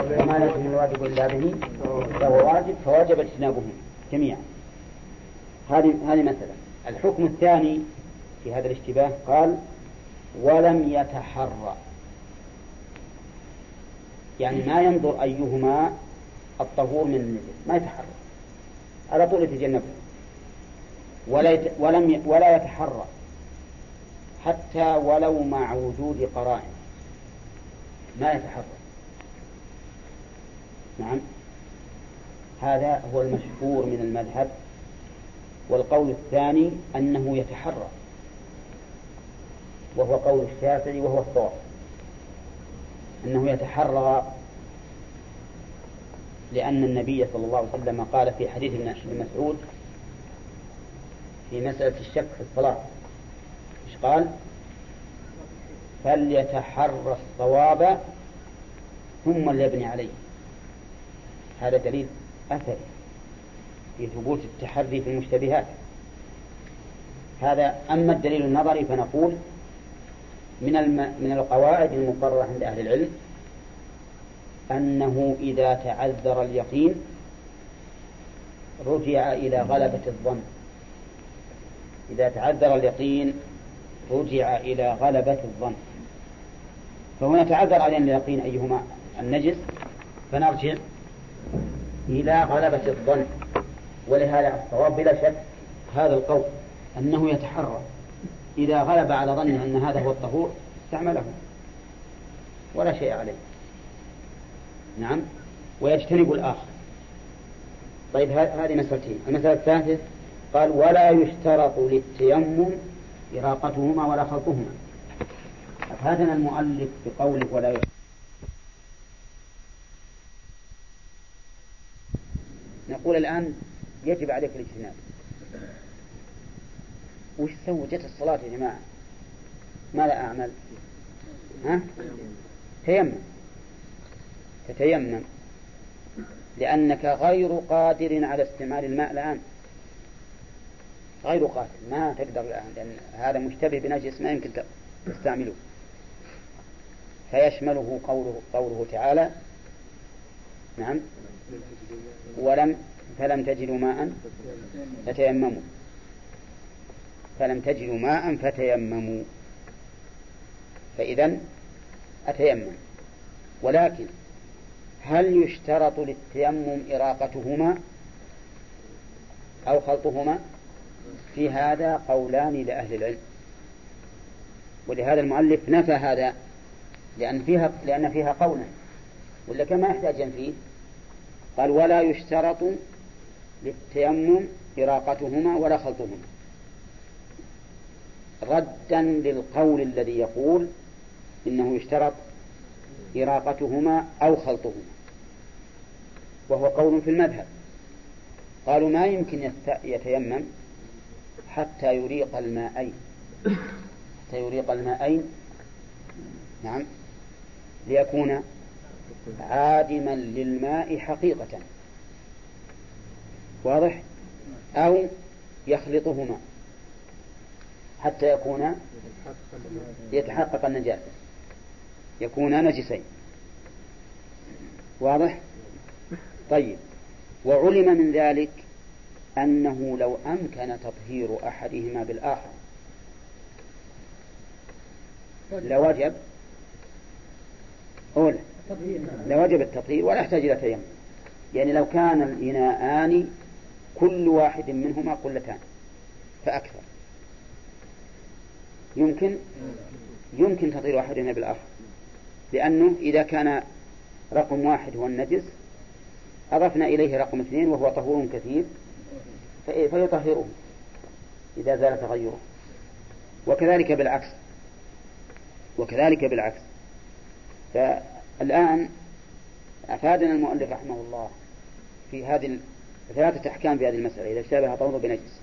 وما لكم الواجب إلا به فهو واجب فواجب اجتنابهما جميعا. هذه هذه مسألة. الحكم الثاني في هذا الاشتباه قال ولم يتحرى. يعني ما ينظر أيهما الطهور من النجس. ما يتحرى. على طول يتجنبه. ولا. ولم. ولا يتحرى. حتى ولو مع وجود قرائن. ما يتحرى. نعم. هذا هو المشهور من المذهب. والقول الثاني أنه يتحرى. وهو قول الشافعي وهو الصواب. أنه يتحرى لأن النبي صلى الله عليه وسلم قال في حديث ابن مسعود في مسألة الشك في الصلاة إيش قال؟ فليتحرى الصواب ثم ليبني عليه. هذا دليل أثري في ثبوت التحري في المشتبهات. هذا أما الدليل النظري فنقول من الم... من القواعد المقررة عند أهل العلم أنه إذا تعذر اليقين رجع إلى غلبة الظن. إذا تعذر اليقين رجع إلى غلبة الظن. فهنا تعذر علينا اليقين أيهما؟ النجس. فنرجع إلى غلبة الظن. ولهذا الصواب بلا شك هذا القول أنه يتحرى. إذا غلب على ظنه أن هذا هو الطهور استعمله. ولا شيء عليه. نعم. ويجتنب الآخر. طيب هذه مسألتين. المسألة الثالثة قال ولا يشترط للتيمم إراقتهما ولا خلطهما. أفادنا المؤلف بقوله ولا يشترط؟ نقول الآن يجب عليك الاجتناب. وش سوي جت الصلاة يا جماعة. ماذا أعمل؟ ها؟ تيمم. تتيمم. لأنك غير قادر على استعمال الماء الآن. غير قادر. ما تقدر الآن لأن هذا مشتبه بنجس ما يمكن تستعمله. فيشمله قوله, قوله تعالى. نعم. ولم فلم تجدوا ماء فتيمموا. فلم تجدوا ماء فتيمموا. فإذا أتيمم. ولكن هل يشترط للتيمم إراقتهما أو خلطهما؟ في هذا قولان لأهل العلم. ولهذا المؤلف نفى هذا لأن فيها لأن فيها قولا. ولا كما يحتاج فيه؟ قال ولا يشترط للتيمم إراقتهما ولا خلطهما. ردا للقول الذي يقول إنه يشترط إراقتهما أو خلطهما. وهو قول في المذهب. قالوا ما يمكن يتيمم حتى يريق الماءين حتى يريق الماءين نعم. ليكون عادما للماء حقيقة. واضح؟ أو يخلطهما حتى يكون يتحقق النجاسة يكون نجسين. واضح؟ طيب. وعلم من ذلك أنه لو أمكن تطهير أحدهما بالآخر. لوجب؟ أولى. لوجب التطهير ولا يحتاج إلى تيمم. يعني لو كان الإناءان كل واحد منهما قلتان فأكثر. يمكن؟ يمكن تطهير واحدهما بالآخر. لأنه إذا كان رقم واحد هو النجس أضفنا إليه رقم اثنين وهو طهور كثير فيطهره إذا زال تغيره. وكذلك بالعكس. وكذلك بالعكس. فالآن أفادنا المؤلف رحمه الله في هذه ثلاثة أحكام في هذه المسألة إذا اشتبه طهور بنجس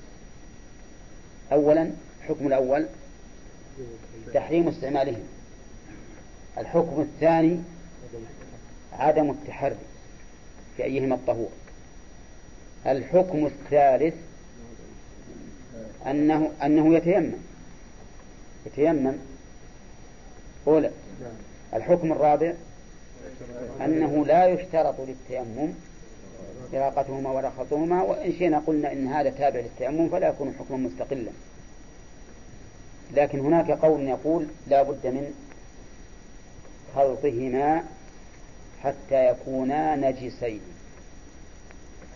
أولا الحكم الأول تحريم استعمالهم. الحكم الثاني عدم التحري في أيهما الطهور. الحكم الثالث أنه أنه يتيمم. يتيمم. أولى الحكم الرابع أنه لا يشترط للتيمم إراقتهما ولا خلطهما وإن شئنا قلنا إن هذا تابع للتيمم فلا يكون حكما مستقلا. لكن هناك قول يقول لا بد من خلطهما حتى يكونا نجسين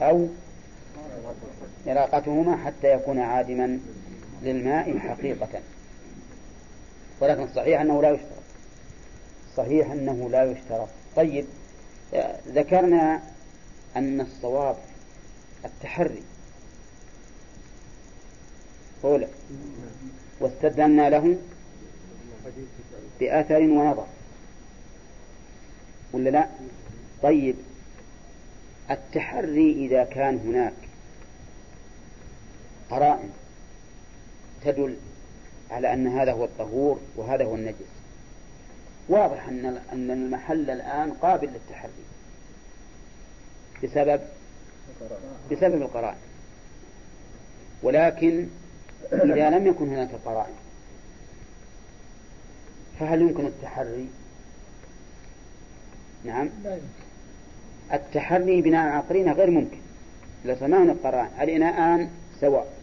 أو إراقتهما حتى يكون عادما للماء حقيقة. ولكن الصحيح أنه لا يشترط. صحيح أنه لا يشترط. طيب ذكرنا أن الصواب التحري. أولى واستدلنا له بأثر ونظر. ولا لا؟ طيب التحري إذا كان هناك قرائن تدل على أن هذا هو الطهور وهذا هو النجس. واضح أن أن المحل الآن قابل للتحري. بسبب بسبب القرائن. ولكن إذا لم يكن هناك قرائن فهل يمكن التحري؟ نعم. التحري بناء على قرينة غير ممكن. لو سمعنا القرائن الإناءان سواء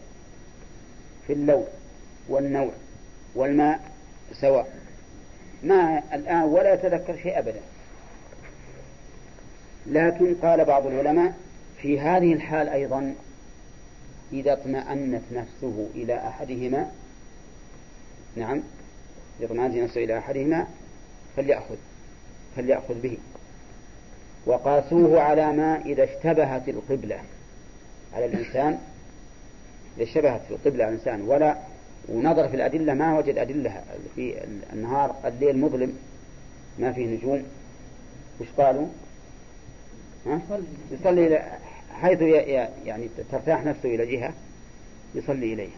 في اللون والنوع والماء سواء. ما الآن ولا يتذكر شيء أبدا. لكن قال بعض العلماء في هذه الحال أيضا إذا اطمأنت نفسه إلى أحدهما نعم إذا اطمأنت نفسه إلى أحدهما فليأخذ فليأخذ به. وقاسوه على ما إذا اشتبهت القبلة. على الإنسان إذا اشتبهت القبلة على الإنسان ولا ونظر في الأدلة ما وجد أدلة في النهار الليل مظلم ما فيه نجوم وش قالوا؟ ها؟ يصلي إلى حيث يعني ترتاح نفسه إلى جهة يصلي إليها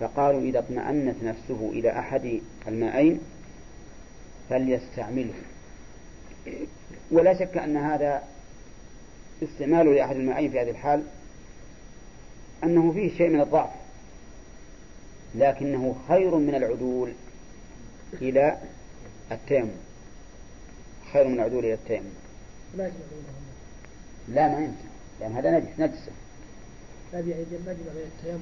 فقالوا إذا اطمأنت نفسه إلى أحد المائين فليستعمله ولا شك أن هذا استعماله لأحد المائين في هذه الحال أنه فيه شيء من الضعف لكنه خير من العدول إلى التيمم. خير من العدول إلى التيمم. لا ما يمكن. لأن هذا نجس نجسة هذه يعني المجمع بين التيمم.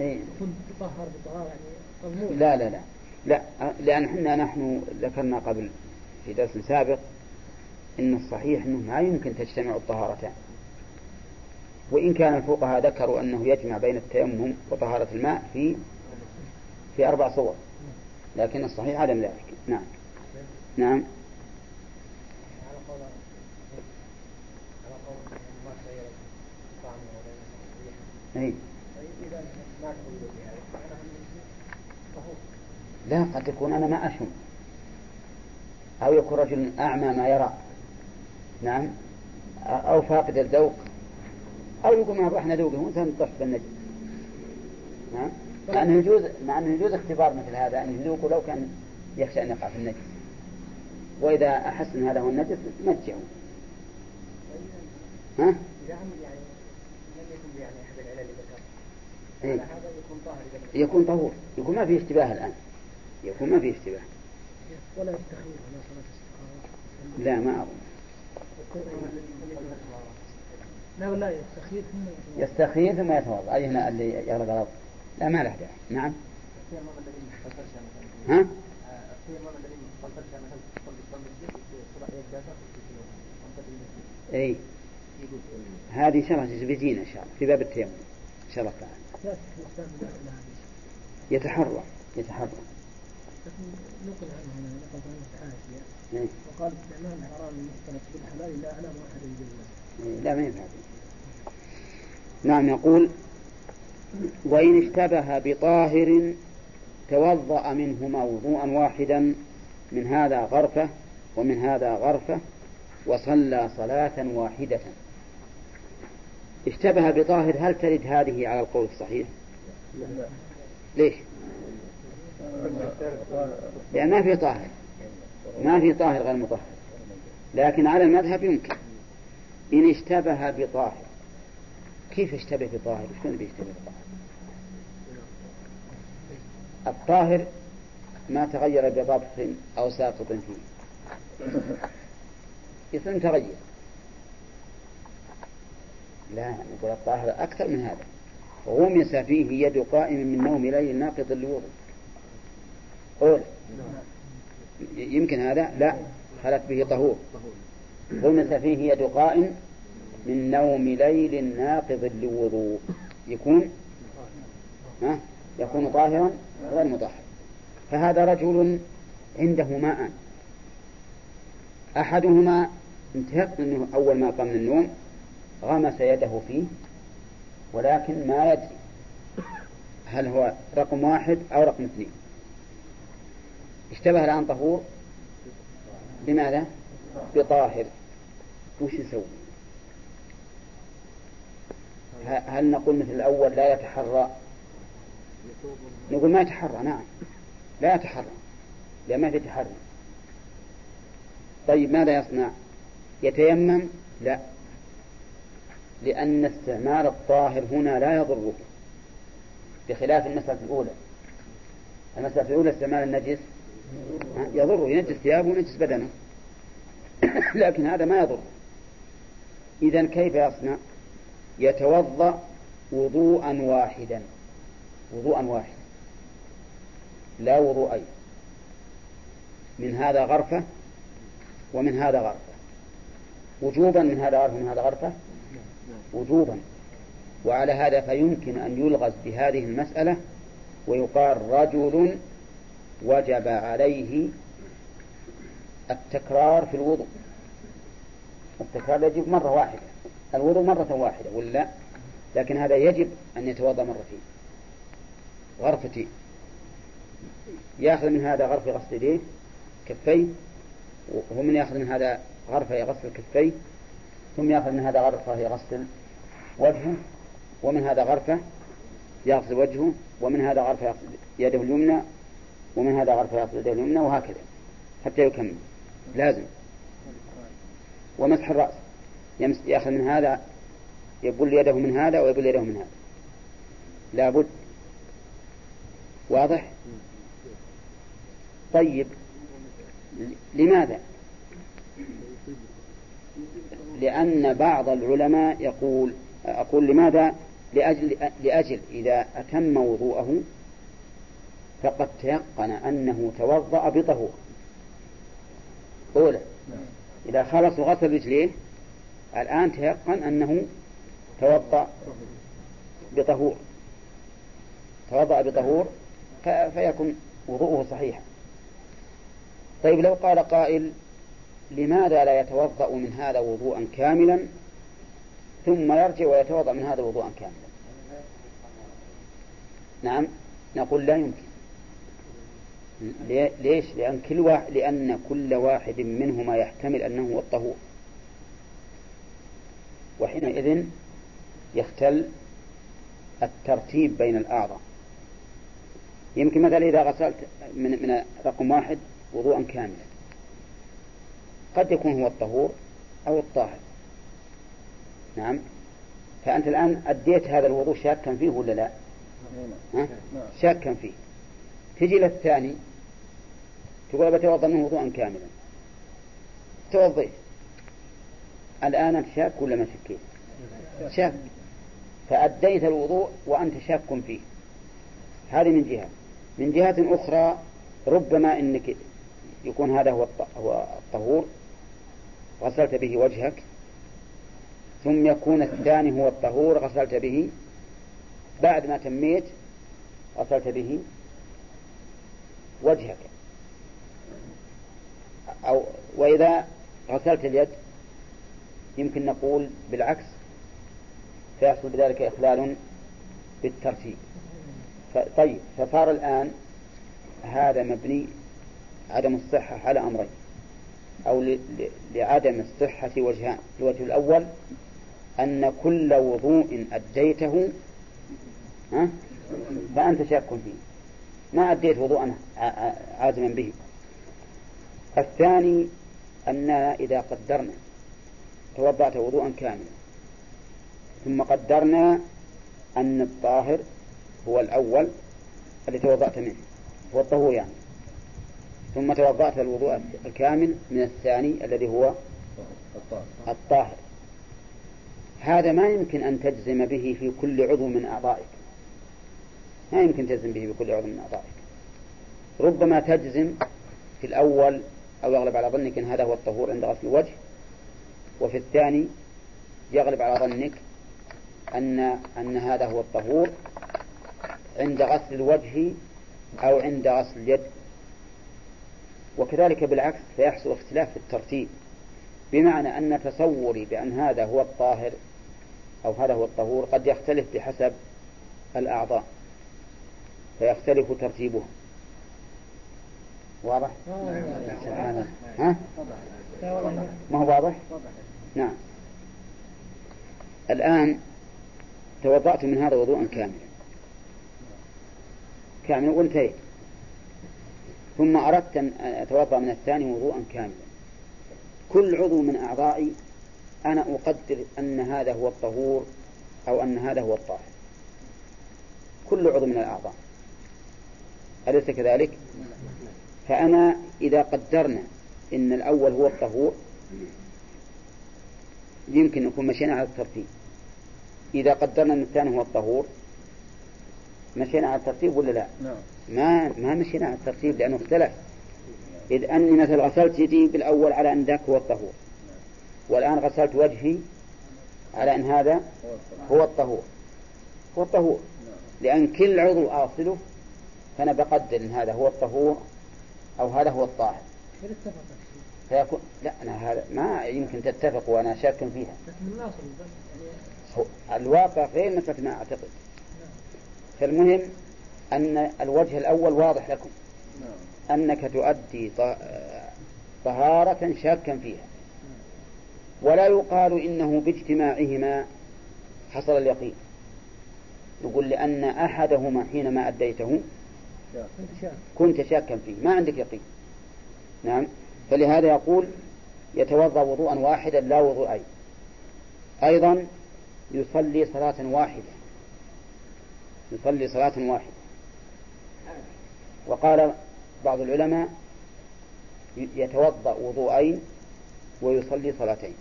إيه؟ يكون تطهر بطهارة يعني مضمون لا لا لا. لا لأن إحنا نحن ذكرنا قبل في درس سابق إن الصحيح أنه ما يمكن تجتمع الطهارتان. وإن كان الفقهاء ذكروا أنه يجمع بين التيمم وطهارة الماء في في أربع صور. لكن الصحيح عدم ذلك. نعم. نعم. أي. لا قد يكون أنا ما أشم. أو يكون رجل أعمى ما يرى. نعم. أو فاقد الذوق. أو يقول ما إحنا ذوقه وانت نطح بالنجم نعم مع أنه يجوز مع أنه يجوز اختبار مثل هذا أن يذوقه لو كان يخشى أن يقع في النجس وإذا أحس أن هذا هو النجس نجعه. ها؟ إيه؟ يكون طهور. يكون ما فيه اشتباه الآن. يكون ما فيه اشتباه. ولا صلاة لا ما أظن. لا ولا يستخير ثم يستخير ثم يتوضأ. أي هنا اللي يغلق الأرض؟ لا ما له داعي. نعم. ها؟ اي هذه شرح بيجينا إن شاء الله في باب التيمم. ان شاء الله تعالى يتحرى يتحرى. نقل عنه نقل عنه إيه؟ وقال استعمال الحرام المختلط بالحلال لا اعلم احد يجوز لا ما ينفع نعم يقول وإن اشتبه بطاهر توضأ منهما وضوءا واحدا من هذا غرفة ومن هذا غرفة وصلى صلاة واحدة اشتبه بطاهر هل ترد هذه على القول الصحيح ليش لأن ما في طاهر. ما في طاهر غير مطهر. لكن على المذهب يمكن. إن اشتبه بطاهر. كيف اشتبه بطاهر؟ شلون بيشتبه بطاهر؟ الطاهر ما تغير بضبط أو ساقط فيه. اسم تغير لا نقول الطاهر أكثر من هذا. غمس فيه يد قائم من نوم ليل ناقض الوضوء. قول يمكن هذا؟ لا. خلت به طهور. غمس فيه يد قائم من نوم ليل ناقض لوضوء يكون؟ ها؟ يكون طاهرا غير مطهر. فهذا رجل عنده ماء. أحدهما انتهت منه أول ما قام من النوم غمس يده فيه ولكن ما يدري هل هو رقم واحد أو رقم اثنين. اشتبه الآن طهور. بماذا؟ بطاهر. وش نسوي؟ هل نقول مثل الأول لا يتحرى؟ نقول ما يتحرى نعم. لا يتحرى. لأن ما في تحري طيب ماذا يصنع؟ يتيمم؟ لا. لأن استعمال الطاهر هنا لا يضره بخلاف المسألة الأولى. المسألة الأولى استعمال النجس. يضره ينجس ثيابه وينجس بدنه. [COUGHS] لكن هذا ما يضر. إذا كيف يصنع؟ يتوضأ وضوءا واحدا. وضوءا واحدا لا وضوءين من هذا غرفة ومن هذا غرفة. وجوبا من هذا غرفة ومن هذا غرفة؟ وجوبا. وعلى هذا فيمكن أن يلغز بهذه المسألة ويقال رجل وجب عليه التكرار في الوضوء. التكرار يجب مرة واحدة. الوضوء مرة واحدة ولا لكن هذا يجب أن يتوضأ مرتين. غرفتين يأخذ من هذا غرفة غسل يديه كفيه ومن يأخذ من هذا غرفة يغسل كفيه ثم يأخذ من هذا غرفة يغسل وجهه ومن هذا غرفة يغسل وجهه ومن هذا غرفة يغسل يده اليمنى ومن هذا غرفة يغسل يده اليمنى وهكذا حتى يكمل. لازم. ومسح الرأس. يأخذ من هذا يبل يده من هذا ويبل يده من هذا. لابد. واضح؟ طيب. لماذا؟ لأن بعض العلماء يقول أقول لماذا؟ لأجل, لأجل إذا أتم وضوءه فقد تيقن أنه توضأ بطهور. أولى إذا خلص وغسل رجليه الآن تيقن أنه توضأ بطهور. توضأ بطهور فيكون وضوءه صحيحا طيب لو قال قائل لماذا لا يتوضأ من هذا وضوءا كاملا؟ ثم يرجع ويتوضأ من هذا وضوءا كاملا. نعم نقول لا يمكن. ليش؟ لأن كل واحد لأن كل واحد منهما يحتمل أنه هو الطهور. وحينئذ يختل الترتيب بين الأعضاء. يمكن مثلا إذا غسلت من, من رقم واحد وضوءا كاملا. قد يكون هو الطهور أو الطاهر. نعم. فأنت الآن أديت هذا الوضوء شاكا فيه ولا لا؟ ها؟ شاكا فيه. تجي للثاني تقول بتوضأ منه وضوءا كاملا. توضيت الآن أنت شاك ولا ما شكيت؟ شاك. فأديت الوضوء وأنت شاك فيه. هذه من جهة. من جهة أخرى ربما إنك يكون هذا هو الطهور غسلت به وجهك ثم يكون الثاني هو الطهور غسلت به. بعد ما تميت غسلت به وجهك. أو وإذا غسلت اليد يمكن نقول بالعكس فيحصل بذلك إخلال بالترتيب. طيب فصار الآن هذا مبني عدم الصحة على أمرين. أو لعدم الصحة وجهان. الوجه الأول أن كل وضوء أديته فأنت شاك فيه. ما أديت وضوءا عازما به. الثاني أننا إذا قدرنا توضأت وضوءا كاملا ثم قدرنا أن الطاهر هو الأول الذي توضأت منه هو الطهور يعني ثم توضأت الوضوء الكامل من الثاني الذي هو الطاهر. هذا ما يمكن أن تجزم به في كل عضو من أعضائك. ما يمكن تجزم به بكل عضو من أعضائك. ربما تجزم في الأول أو يغلب على ظنك أن هذا هو الطهور عند غسل الوجه. وفي الثاني يغلب على ظنك أن أن هذا هو الطهور عند غسل الوجه أو عند غسل اليد. وكذلك بالعكس فيحصل اختلاف في الترتيب بمعنى أن تصوري بأن هذا هو الطاهر أو هذا هو الطهور قد يختلف بحسب الأعضاء فيختلف ترتيبها واضح؟ سبحان ها؟ ما هو واضح؟ نعم الآن توضأت من هذا وضوءا كاملا كاملا وانتهيت ثم أردت أن أتوضأ من الثاني وضوءا كاملا كل عضو من أعضائي أنا أقدر أن هذا هو الطهور أو أن هذا هو الطاهر كل عضو من الأعضاء أليس كذلك؟ فأنا إذا قدرنا إن الأول هو الطهور يمكن نكون مشينا على الترتيب. إذا قدرنا أن الثاني هو الطهور مشينا على الترتيب ولا لا؟ نعم. ما ما مشينا على الترتيب لأنه اختلف. إذ أني مثلا غسلت يدي بالأول على أن ذاك هو الطهور. والآن غسلت وجهي على أن هذا هو الطهور. هو الطهور. لأن كل عضو أغسله فأنا بقدر أن هذا هو الطهور. أو هذا هو الطاهر. فيكون لا أنا هذا ما يمكن تتفق وأنا شاك فيها. الواقع غير مثل ما أعتقد. فالمهم أن الوجه الأول واضح لكم. أنك تؤدي طهارة شاكا فيها. ولا يقال إنه باجتماعهما حصل اليقين. نقول لأن أحدهما حينما أديته كنت شاكا فيه. ما عندك يقين. نعم. فلهذا يقول يتوضأ وضوءا واحدا لا وضوءين. أيضا يصلي صلاة واحدة. يصلي صلاة واحدة. وقال بعض العلماء يتوضأ وضوءين ويصلي صلاتين.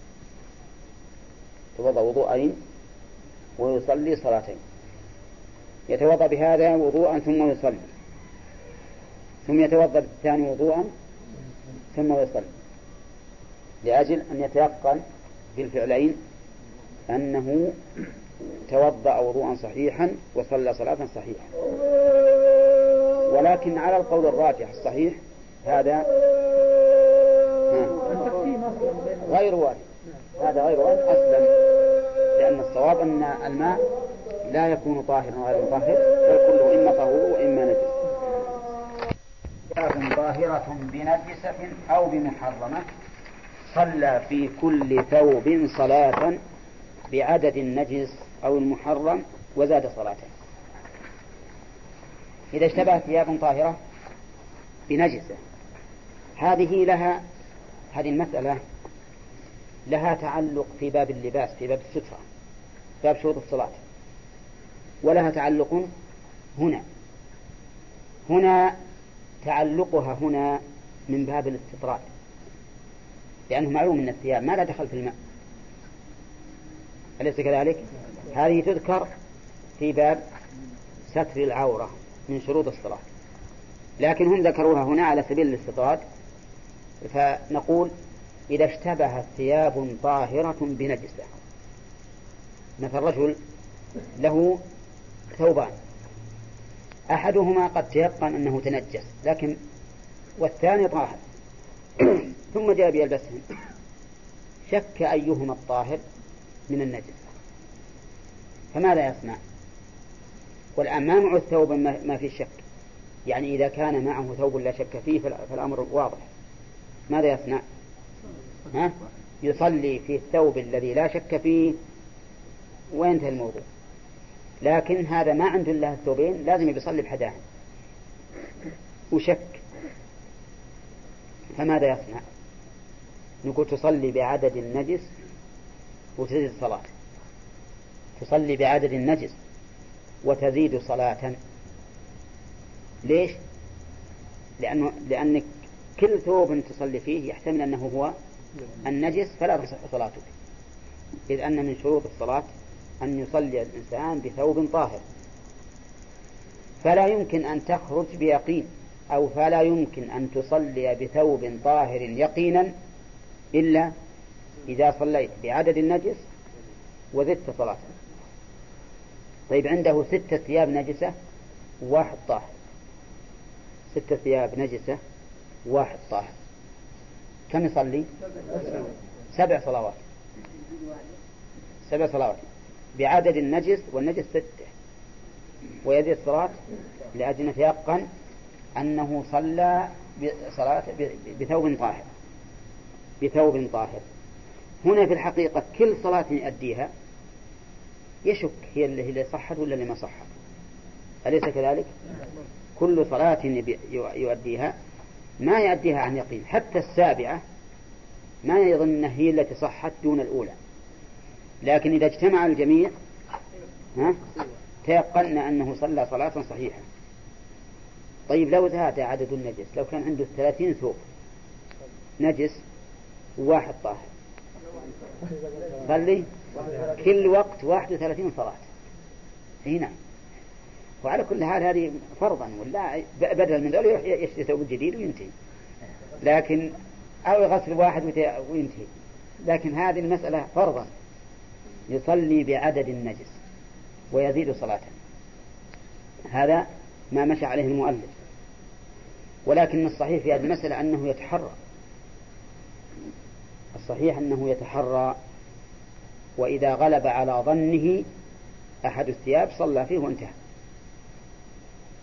يتوضأ وضوءين ويصلي صلاتين. يتوضأ بهذا وضوءا ثم يصلي. ثم يتوضأ بالثاني وضوءا ثم يصلي. لأجل أن يتيقن بالفعلين أنه توضأ وضوءا صحيحا وصلى صلاة صحيحة. ولكن على القول الراجح الصحيح هذا غير وارد هذا غير وارد أصلا لأن الصواب أن الماء لا يكون طاهرا غير مطهر بل كله إما طهور وإما نجس ظاهرة بنجسة أو بمحرمة صلى في كل ثوب صلاة بعدد النجس أو المحرم وزاد صلاته. إذا اشتبهت ثياب طاهرة بنجسة هذه لها هذه المسألة لها تعلق في باب اللباس في باب السترة باب شروط الصلاة. ولها تعلق هنا. هنا تعلقها هنا من باب الاستطراد. لأنه معلوم أن الثياب ما لا دخل في الماء. أليس كذلك؟ هذه تذكر في باب ستر العورة من شروط الصلاة. لكن هم ذكروها هنا على سبيل الاستطراد فنقول إذا اشتبهت ثياب طاهرة بنجسة. مثل رجل له ثوبان. أحدهما قد تيقن أنه تنجس لكن والثاني طاهر. [CLEARS THROAT] ثم جاء بيلبسهم شك أيهما الطاهر من النجس. فماذا يصنع والآن ما معه الثوب ما في شك. يعني إذا كان معه ثوب لا شك فيه فالأمر واضح. ماذا يصنع؟ ها؟ يصلي في الثوب الذي لا شك فيه. وينتهي الموضوع. لكن هذا ما عنده إلا الثوبين لازم يصلي بحداه وشك. فماذا يصنع؟ نقول تصلي بعدد النجس وتزيد الصلاة. تصلي بعدد النجس وتزيد صلاة. ليش؟ لأنه لأنك كل ثوب تصلي فيه يحتمل أنه هو النجس فلا تصح صلاتك. إذ أن من شروط الصلاة أن يصلي الإنسان بثوب طاهر. فلا يمكن أن تخرج بيقين أو فلا يمكن أن تصلي بثوب طاهر يقينا إلا إذا صليت بعدد النجس وزدت صلاة طيب عنده ستة ثياب نجسة وواحد طاهر. ستة ثياب نجسة واحد طاهر. كم يصلي؟ سبع صلوات. سبع صلوات. بعدد النجس والنجس ستة. ويزيد الصلاة لأجل أن يتيقن أنه صلى بصلاة بثوب طاهر. بثوب طاهر. هنا في الحقيقة كل صلاة يؤديها يشك هي اللي صحت ولا اللي ما صحت. أليس كذلك؟ كل صلاة يؤديها ما يؤديها عن يقين. حتى السابعة ما يظن هي التي صحت دون الأولى. لكن إذا اجتمع الجميع ها؟ تيقن أنه صلى صلاة صحيحة. طيب لو زاد عدد النجس لو كان عنده ثلاثين ثوب نجس وواحد طاهر. صلي؟ كل وقت واحد وثلاثين صلاة. هنا نعم. وعلى كل حال هذه فرضا ولا بدل من ذلك يشتري ثوب جديد وينتهي. لكن أو يغسل واحد وينتهي. لكن هذه المسألة فرضا. يصلي بعدد النجس ويزيد صلاته هذا ما مشى عليه المؤلف. ولكن الصحيح في هذه المسألة أنه يتحرى. الصحيح أنه يتحرى. وإذا غلب على ظنه أحد الثياب صلى فيه وانتهى.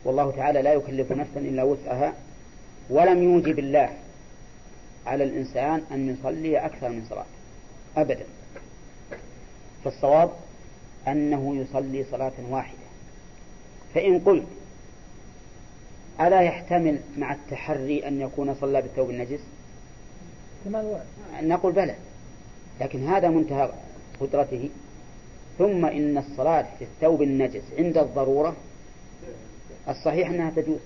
والله تعالى لا يكلف نفسا إلا وسعها. ولم يوجب الله على الإنسان أن يصلي أكثر من صلاة. أبدا. فالصواب أنه يصلي صلاة واحدة. فإن قلت ألا يحتمل مع التحري أن يكون صلى بالثوب النجس؟ نقول بلى لكن هذا منتهى قدرته. ثم إن الصلاة في الثوب النجس عند الضرورة الصحيح أنها تجوز.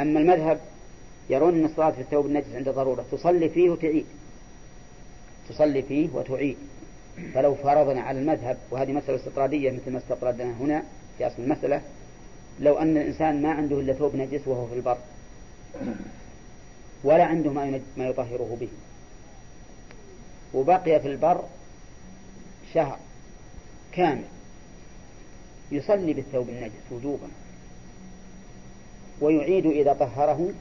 أما المذهب يرون أن الصلاة في الثوب النجس عند ضرورة تصلي فيه وتعيد. تصلي فيه وتعيد. فلو فرضنا على المذهب وهذه مسألة استطرادية مثل ما استطردنا هنا في أصل المسألة لو أن الإنسان ما عنده إلا ثوب نجس وهو في البر ولا عنده ما ما يطهره به. وبقي في البر شهر كامل يصلي بالثوب النجس وجوبا ويعيد إذا طهره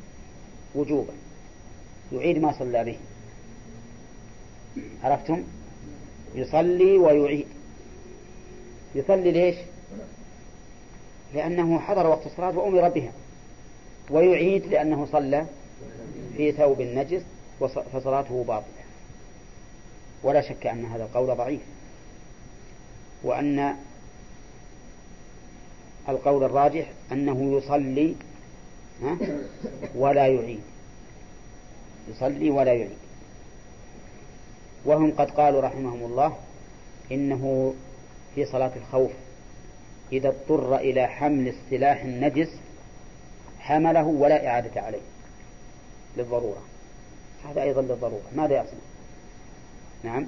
وجوبا يعيد ما صلى به. عرفتم؟ يصلي ويعيد. يصلي ليش لأنه حضر وقت الصلاة وأمر بها. ويعيد لأنه صلى في ثوب النجس فصلاته باطلة. ولا شك أن هذا القول ضعيف. وأن القول الراجح أنه يصلي ولا يعيد. يصلي ولا يعيد. وهم قد قالوا رحمهم الله إنه في صلاة الخوف. إذا اضطر إلى حمل السلاح النجس حمله ولا إعادة عليه. للضرورة. هذا أيضا للضرورة. ماذا يصنع؟ نعم.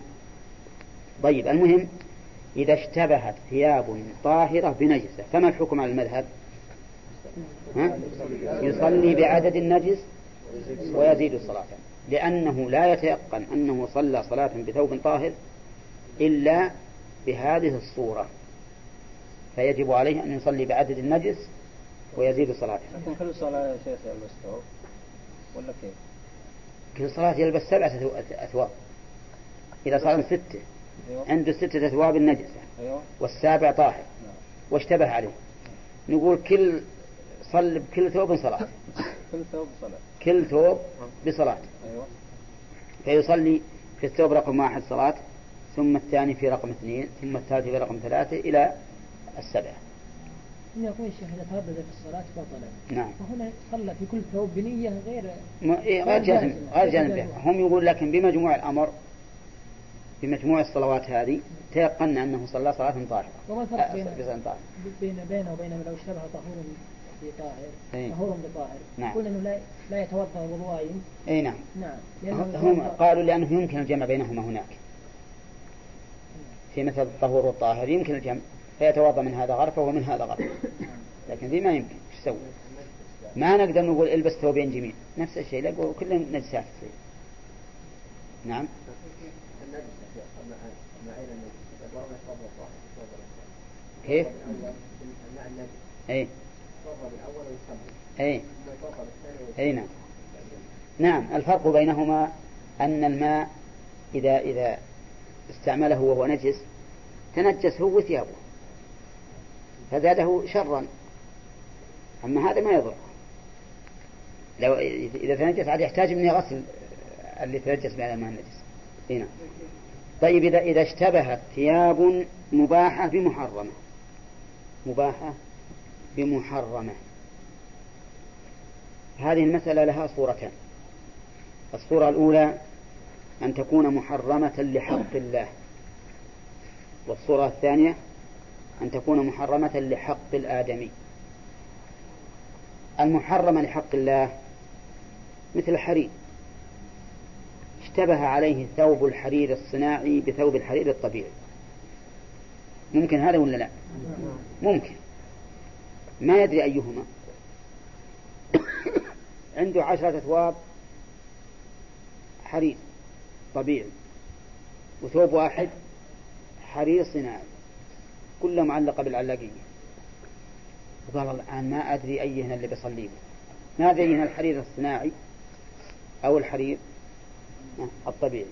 طيب المهم إذا اشتبهت ثياب طاهرة بنجسة فما الحكم على المذهب؟ ها؟ يصلي بعدد النجس ويزيد الصلاة. لأنه لا يتيقن أنه صلى صلاة بثوب طاهر إلا بهذه الصورة فيجب عليه أن يصلي بعدد النجس ويزيد صلاته لكن كل صلاة يا شيخ يلبس ثوب ولا كيف؟ كل صلاة يلبس سبعة أثواب إذا صار ستة أيوة. عنده ستة أثواب النجسة أيوة. والسابع طاهر نعم. واشتبه عليه نقول كل صل بكل ثوب صلاة كل ثوب صلاة. كل ثوب بصلاة. أيوة. فيصلي في الثوب رقم واحد صلاة ثم الثاني في رقم اثنين ثم الثالث في رقم ثلاثة إلى السبعة إن يقول الشيخ إذا تردد في الصلاة بطلت نعم. فهنا صلى في كل ثوب بنية غير م... إيه غير جازم غير جازم. هم يقول لكن بمجموع الأمر بمجموع الصلوات هذه تيقنا أنه صلى صلاة طاهرة. وما الفرق بين بين بينه وبين لو اشتبه طهور بطاهر إيه. طهور بطاهر. نعم. قلنا أنه لا لا يتوضأ وضوءين أي نعم. نعم. هم قالوا لأنه يمكن الجمع بينهما هناك. في مثل الطهور والطاهر يمكن الجمع. فيتوضأ من هذا غرفة ومن هذا غرفة. لكن ذي ما يمكن. إيش تسوي؟ ما نقدر نقول إلبس ثوبين جميع. نفس الشيء. لا كلهم نجسات. تصير نعم. كيف؟ اي أي. أي نعم. نعم الفرق بينهما أن الماء إذا إذا استعمله وهو نجس تنجس هو وثيابه. فزاده شرا. أما هذا ما يضر. لو إذا تنجس عاد يحتاج مني غسل اللي تنجس بهذا الماء النجس هنا طيب إذا إذا اشتبهت ثياب مباحة بمحرمة. مباحة؟ بمحرمة. هذه المسألة لها صورتان. الصورة الأولى أن تكون محرمة لحق الله. والصورة الثانية أن تكون محرمة لحق الآدمي. المحرمة لحق الله مثل الحرير. اشتبه عليه ثوب الحرير الصناعي بثوب الحرير الطبيعي. ممكن هذا ولا لا؟ ممكن. ما يدري أيهما. [COUGHS] عنده عشرة أثواب. حرير طبيعي. وثوب واحد حرير صناعي. كله معلقة بالعلاقية. وقال الآن ما أدري أيهن اللي بصلي ما أدري أيهن الحرير الصناعي أو الحرير الطبيعي.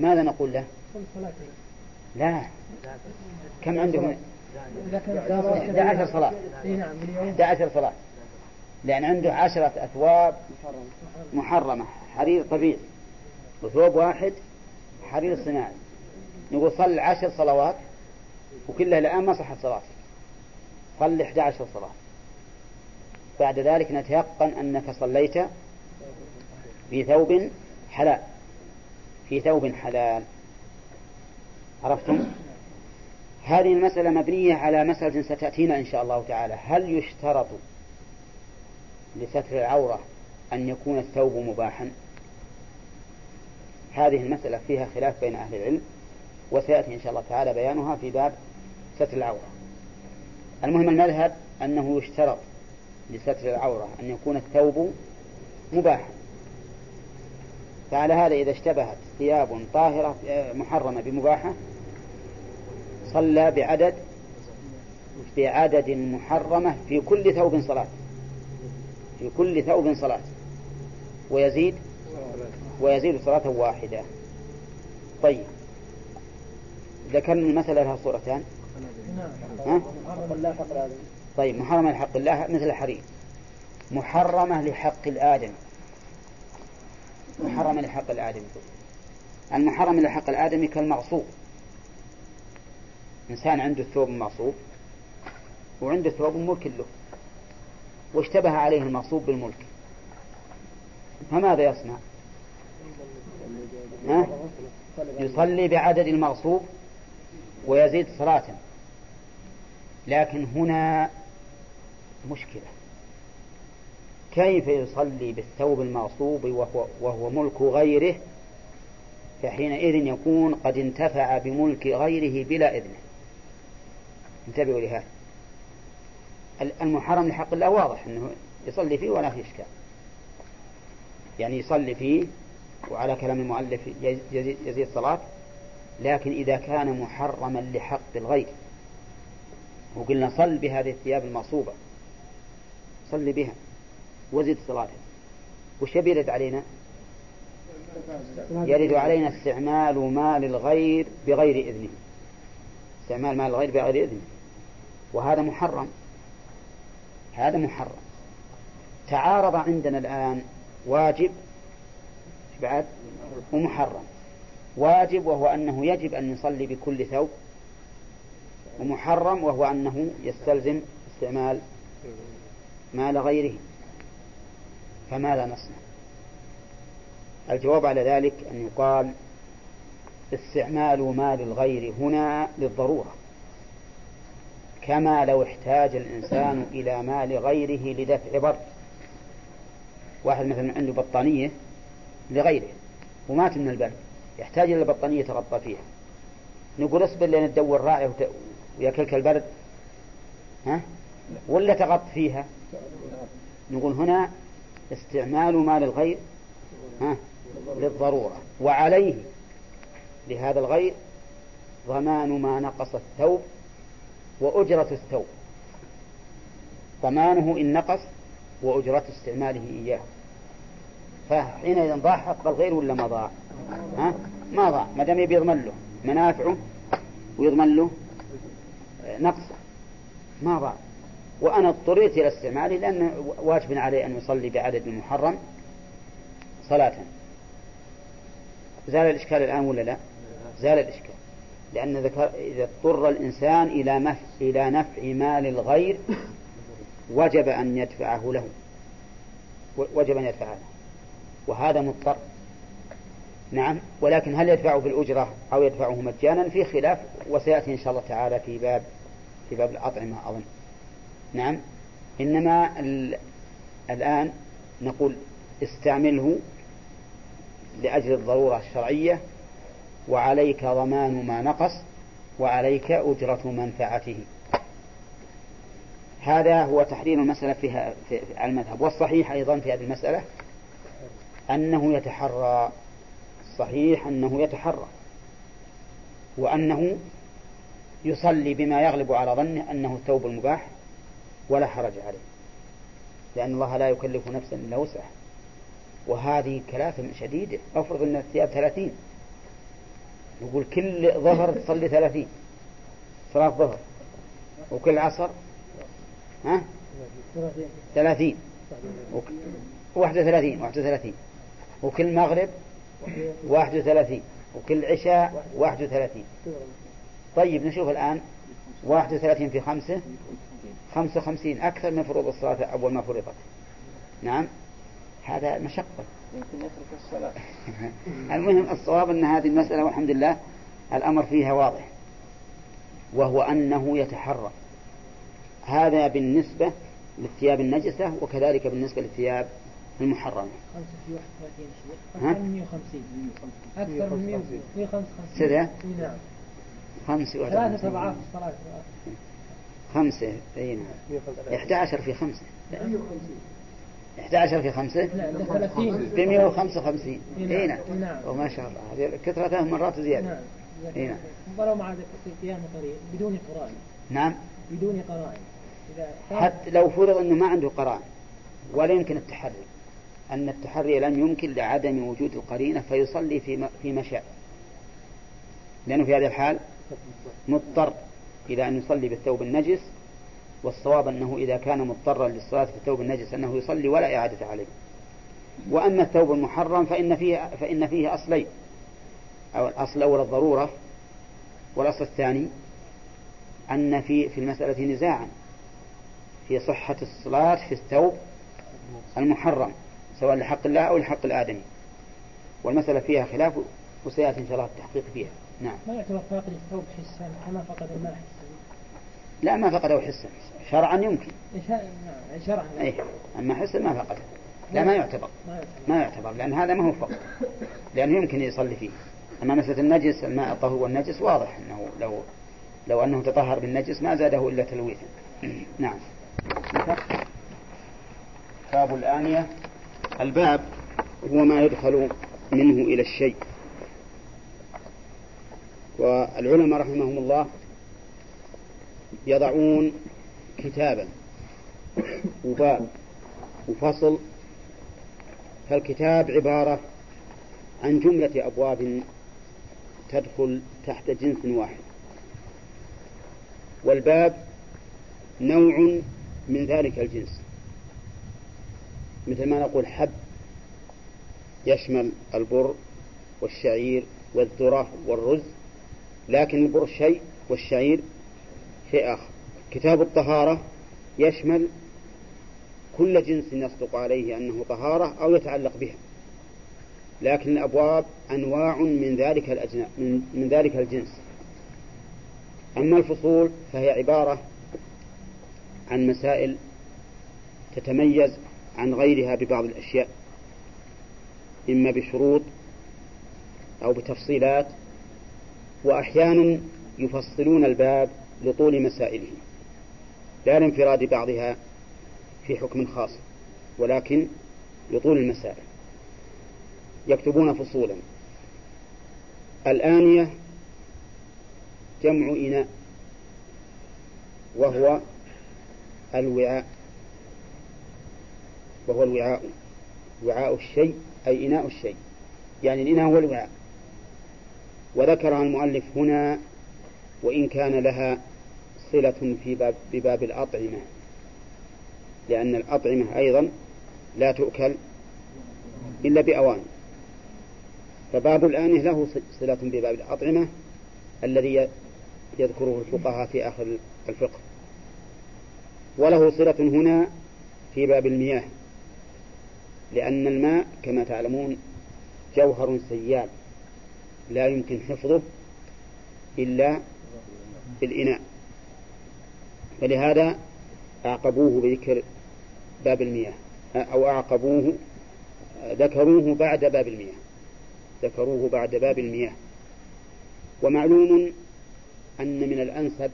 ماذا نقول له؟ لا. كم عندهم؟ 11 صلاة 11 صلاة. لأن عنده عشرة أثواب محرمة. حرير طبيعي. وثوب واحد حرير صناعي. نقول صل عشر صلوات وكلها الآن ما صحت صلاتك. صل 11 صلاة. بعد ذلك نتيقن أنك صليت في ثوب حلال. في ثوب حلال. عرفتم؟ هذه المسألة مبنية على مسألة ستأتينا إن شاء الله تعالى. هل يشترط لستر العورة أن يكون الثوب مباحا؟ هذه المسألة فيها خلاف بين أهل العلم وسيأتي إن شاء الله تعالى بيانها في باب ستر العورة. المهم المذهب أنه يشترط لستر العورة أن يكون الثوب مباحا. فعلى هذا إذا اشتبهت ثياب طاهرة آه، محرمة بمباحة صلى بعدد بعدد محرمة في كل ثوب صلاة. في كل ثوب صلاة. ويزيد ويزيد صلاة واحدة. طيب. ذكرنا المسألة لها صورتان. ها؟ طيب. محرمة لحق الله مثل الحريم محرمة لحق الآدم. محرمة لحق الآدمي المحرم لحق الآدمي كالمغصوب. إنسان عنده ثوب مغصوب وعنده ثوب ملك له واشتبه عليه المغصوب بالملك. فماذا يصنع؟ ها؟ يصلي بعدد المغصوب ويزيد صلاة. لكن هنا مشكلة. كيف يصلي بالثوب المغصوب وهو, وهو ملك غيره؟ فحينئذ يكون قد انتفع بملك غيره بلا إذنه. انتبهوا لهذا. المحرم لحق الله واضح أنه يصلي فيه ولا في إشكال. يعني يصلي فيه وعلى كلام المؤلف يزيد صلاة لكن إذا كان محرما لحق الغير. وقلنا صل بهذه الثياب المغصوبة. صل بها وزد صلاته. وش يرد علينا؟ يرد علينا استعمال مال الغير بغير إذنه. استعمال مال الغير بغير إذنه وهذا محرم. هذا محرم. تعارض عندنا الآن واجب بعد ومحرم. واجب وهو أنه يجب أن يصلي بكل ثوب ومحرم وهو أنه يستلزم استعمال مال غيره. فماذا نصنع؟ الجواب على ذلك أن يقال استعمال مال الغير هنا للضرورة كما لو احتاج الإنسان إلى مال غيره لدفع برد واحد مثلا عنده بطانية لغيره ومات من البرد يحتاج إلى بطانية يتغطى فيها. نقول اصبر لين تدور راعي ويأكلك البرد. ها؟ ولا تغط فيها؟ نقول هنا استعمال مال الغير ها؟ للضرورة. وعليه لهذا الغير ضمان ما نقص الثوب وأجرة الثوب. ضمانه إن نقص وأجرة استعماله إياه. فحينئذ ضاع حق الغير ولا ما ضاع؟ ها؟ ما ضاع. ما دام يبي يضمن له. منافعه ويضمن له نقصه ما ضاع. وأنا اضطريت إلى استعماله لأن واجب عليه أن يصلي بعدد المحرم صلاة. زال الإشكال الآن ولا لا؟ زال الإشكال. لأن ذكر إذا اضطر الإنسان إلى مف... إلى نفع مال الغير وجب أن يدفعه له. وجب أن يدفعه له. وهذا مضطر. نعم. ولكن هل يدفعه بالأجرة أو يدفعه مجانا؟ في خلاف. وسيأتي إن شاء الله تعالى في باب في باب الأطعمة أظن. نعم. إنما الآن نقول استعمله لأجل الضرورة الشرعية وعليك ضمان ما نقص وعليك أجرة منفعته. هذا هو تحرير المسألة فيها في المذهب. والصحيح أيضا في هذه المسألة أنه يتحرى. الصحيح أنه يتحرى. وأنه يصلي بما يغلب على ظنه أنه الثوب المباح ولا حرج عليه. لأن الله لا يكلف نفسا إلا وسعها. وهذه كلافة شديدة أفرض أن الثياب ثلاثين. يقول كل ظهر تصلي ثلاثين. صلاة ظهر. وكل عصر؟ ها؟ ثلاثين. واحد وثلاثين واحد وثلاثين. وكل مغرب؟ واحد وثلاثين. وكل عشاء؟ واحد وثلاثين. طيب نشوف الآن. واحد وثلاثين في خمسة؟ خمسة وخمسين أكثر من فروض الصلاة أول ما فرضت. نعم. هذا مشقة. يمكن يترك الصلاة. [LAUGHS] المهم الصواب أن هذه المسألة والحمد لله الأمر فيها واضح وهو أنه يتحرى. هذا بالنسبة للثياب النجسة وكذلك بالنسبة للثياب المحرمة. خمسة في واحد وثلاثين شيء ها؟ أكثر من 150 أكثر من 155 سريع؟ نعم. خمسة ثلاثة أضعاف الصلاة خمسة أي نعم. 11 في خمسة. 150 11 في خمسة؟ لا ده 30 ب 155 اي نعم نعم. وما شاء الله. هذه كثرة ثلاث مرات زيادة. نعم إي نعم. ولو مع قيام قريب بدون قرائن. نعم. بدون قرائن. حتى لو فرض أنه ما عنده قرائن ولا يمكن التحري. أن التحري لم يمكن لعدم وجود القرينة فيصلي في في مشاء لأنه في هذه الحال مضطر إلى أن يصلي بالثوب النجس والصواب أنه إذا كان مضطرا للصلاة في الثوب النجس أنه يصلي ولا إعادة عليه. وأما الثوب المحرم فإن فيه فإن فيه أصلين. أو الأصل الأول الضرورة والأصل الثاني أن في في المسألة نزاعا في صحة الصلاة في الثوب المحرم سواء لحق الله أو لحق الآدمي. والمسألة فيها خلاف وسيأتي إن شاء الله التحقيق فيها. نعم. ما يعتبر فاقد الثوب حسا كما فقد الماء حسا لا ما فقده حسا. شرعا يمكن. شرعا. أي أما حسا ما فقده لا ما يعتبر. ما يعتبر. ما يعتبر لأن هذا ما هو فقد لأنه يمكن يصلي فيه. أما مسألة النجس الماء الطهور والنجس واضح أنه لو لو أنه تطهر بالنجس ما زاده إلا تلويثا. [CLEARS THROAT] نعم. باب الآنية. الباب هو ما يدخل منه إلى الشيء. والعلماء رحمهم الله يضعون كتابا. وباب وفصل فالكتاب عبارة عن جملة أبواب تدخل تحت جنس واحد. والباب نوع من ذلك الجنس. مثل ما نقول حب يشمل البر والشعير والذرة والرز لكن البر شيء والشعير شيء آخر. كتاب الطهارة يشمل كل جنس يصدق عليه أنه طهارة أو يتعلق بها لكن الأبواب أنواع من ذلك الأجناس من, من ذلك الجنس. أما الفصول فهي عبارة عن مسائل تتميز عن غيرها ببعض الأشياء إما بشروط أو بتفصيلات وأحيانا يفصلون الباب لطول مسائله. لا لانفراد بعضها في حكم خاص ولكن لطول المسائل يكتبون فصولا. الآنية جمع إناء وهو الوعاء وهو الوعاء وعاء الشيء أي إناء الشيء. يعني الإناء هو الوعاء. وذكرها المؤلف هنا وإن كان لها صلة في باب بباب الأطعمة. لأن الأطعمة أيضا لا تؤكل إلا بأوان. فباب الآنية له صلة بباب الأطعمة الذي يذكره الفقهاء في آخر الفقه. وله صلة هنا في باب المياه. لأن الماء كما تعلمون جوهر سيال لا يمكن حفظه إلا بالإناء. فلهذا أعقبوه بذكر باب المياه أو أعقبوه ذكروه بعد باب المياه ذكروه بعد باب المياه. ومعلوم أن من الأنسب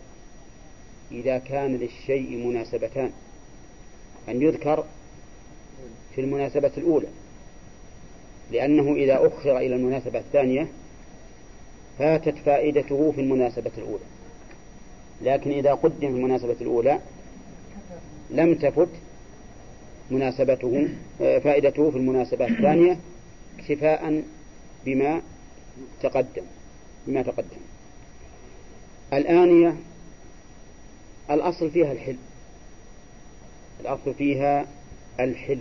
إذا كان للشيء مناسبتان أن يذكر في المناسبة الأولى لأنه إذا أخر إلى المناسبة الثانية فاتت فائدته في المناسبة الأولى. لكن إذا قدم في المناسبة الأولى لم تفت مناسبته فائدته في المناسبة الثانية اكتفاء بما تقدم بما تقدم. الآنية الأصل فيها الحل. الأصل فيها الحل.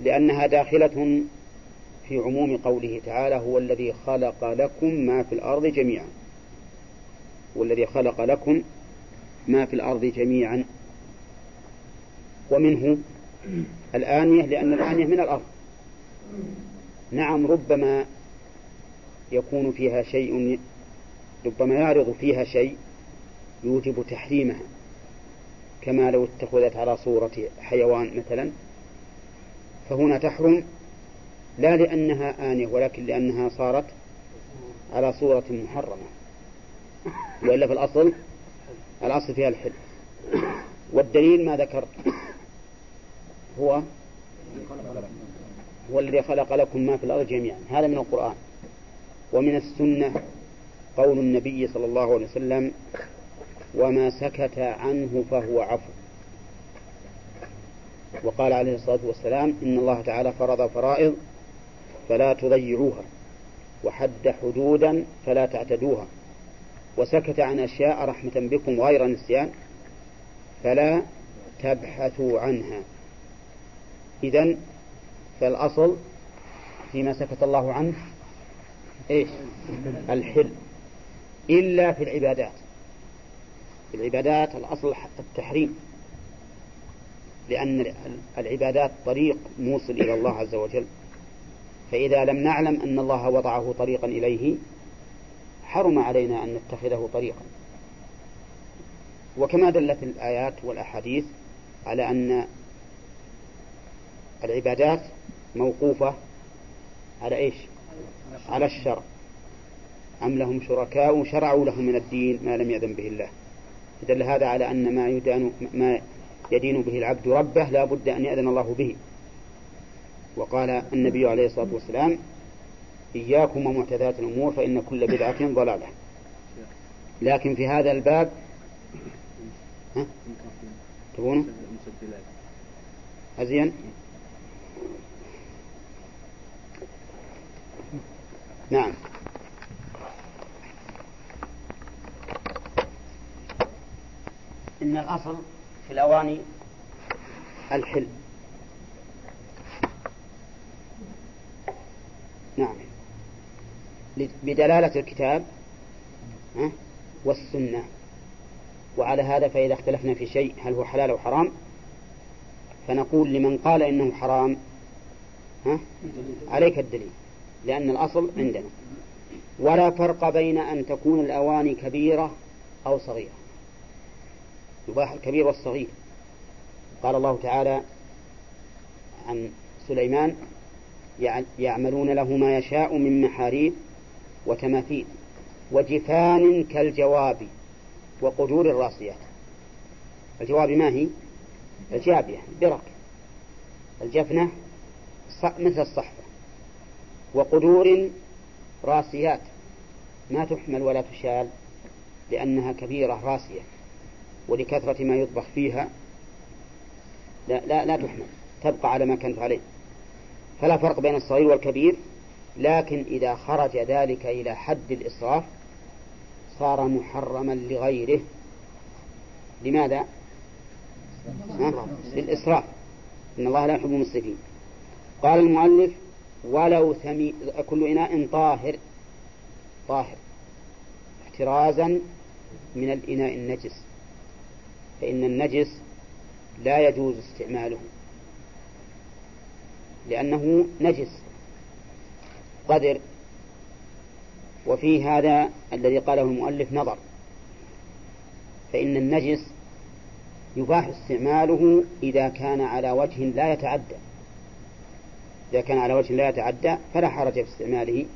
لأنها داخلة في عموم قوله تعالى هو الذي خلق لكم ما في الأرض جميعا. والذي خلق لكم ما في الأرض جميعا. ومنه الآنية لأن الآنية من الأرض. نعم ربما يكون فيها شيء ربما يعرض فيها شيء يوجب تحريمها. كما لو اتخذت على صورة حيوان مثلا فهنا تحرم لا لأنها آنية ولكن لأنها صارت على صورة محرمة. وإلا في الأصل الأصل فيها الحل. والدليل ما ذكرت هو هو الذي خلق لكم ما في الأرض جميعا. هذا من القرآن. ومن السنة قول النبي صلى الله عليه وسلم وما سكت عنه فهو عفو. وقال عليه الصلاة والسلام إن الله تعالى فرض فرائض فلا تضيعوها وحد حدودا فلا تعتدوها. وسكت عن أشياء رحمة بكم غير نسيان فلا تبحثوا عنها. إذا فالأصل فيما سكت الله عنه إيش؟ الحل إلا في العبادات. في العبادات الأصل التحريم. لأن العبادات طريق موصل إلى الله عز وجل. فإذا لم نعلم أن الله وضعه طريقا إليه حرم علينا أن نتخذه طريقا. وكما دلت الآيات والأحاديث على أن العبادات موقوفة على إيش؟ على الشرع أم لهم شركاء شرعوا لهم من الدين ما لم يأذن به الله. دل هذا على أن ما يدان ما يدين به العبد ربه لا بد أن يأذن الله به. وقال النبي عليه الصلاة والسلام إياكم ومعتدات الأمور فإن كل بدعة ضلالة. لكن في هذا الباب ها؟ تبونه أزين؟ نعم. إن الأصل في الأواني الحل. نعم. بدلالة الكتاب والسنة. وعلى هذا فإذا اختلفنا في شيء هل هو حلال أو حرام فنقول لمن قال إنه حرام ها عليك الدليل لأن الأصل عندنا. ولا فرق بين أن تكون الأواني كبيرة أو صغيرة. يباح الكبير والصغير. قال الله تعالى عن سليمان يعملون له ما يشاء من محاريب وتماثيل وجفان كالجواب وقدور الراسيات الجواب ما هي؟ الجابية برك الجفنة مثل الصحفة. وقدور راسيات. ما تحمل ولا تشال لأنها كبيرة راسية. ولكثرة ما يطبخ فيها لا, لا, لا تحمل. تبقى على ما كانت عليه. فلا فرق بين الصغير والكبير. لكن إذا خرج ذلك إلى حد الإسراف صار محرما لغيره. لماذا؟ للإسراف. إن الله لا يحب المسرفين. قال المؤلف ولو ثمي كل إناء طاهر. طاهر. احترازا من الإناء النجس. فإن النجس لا يجوز استعماله. لأنه نجس. قدر وفي هذا الذي قاله المؤلف نظر فإن النجس يباح استعماله إذا كان على وجه لا يتعدى. إذا كان على وجه لا يتعدى فلا حرج في استعماله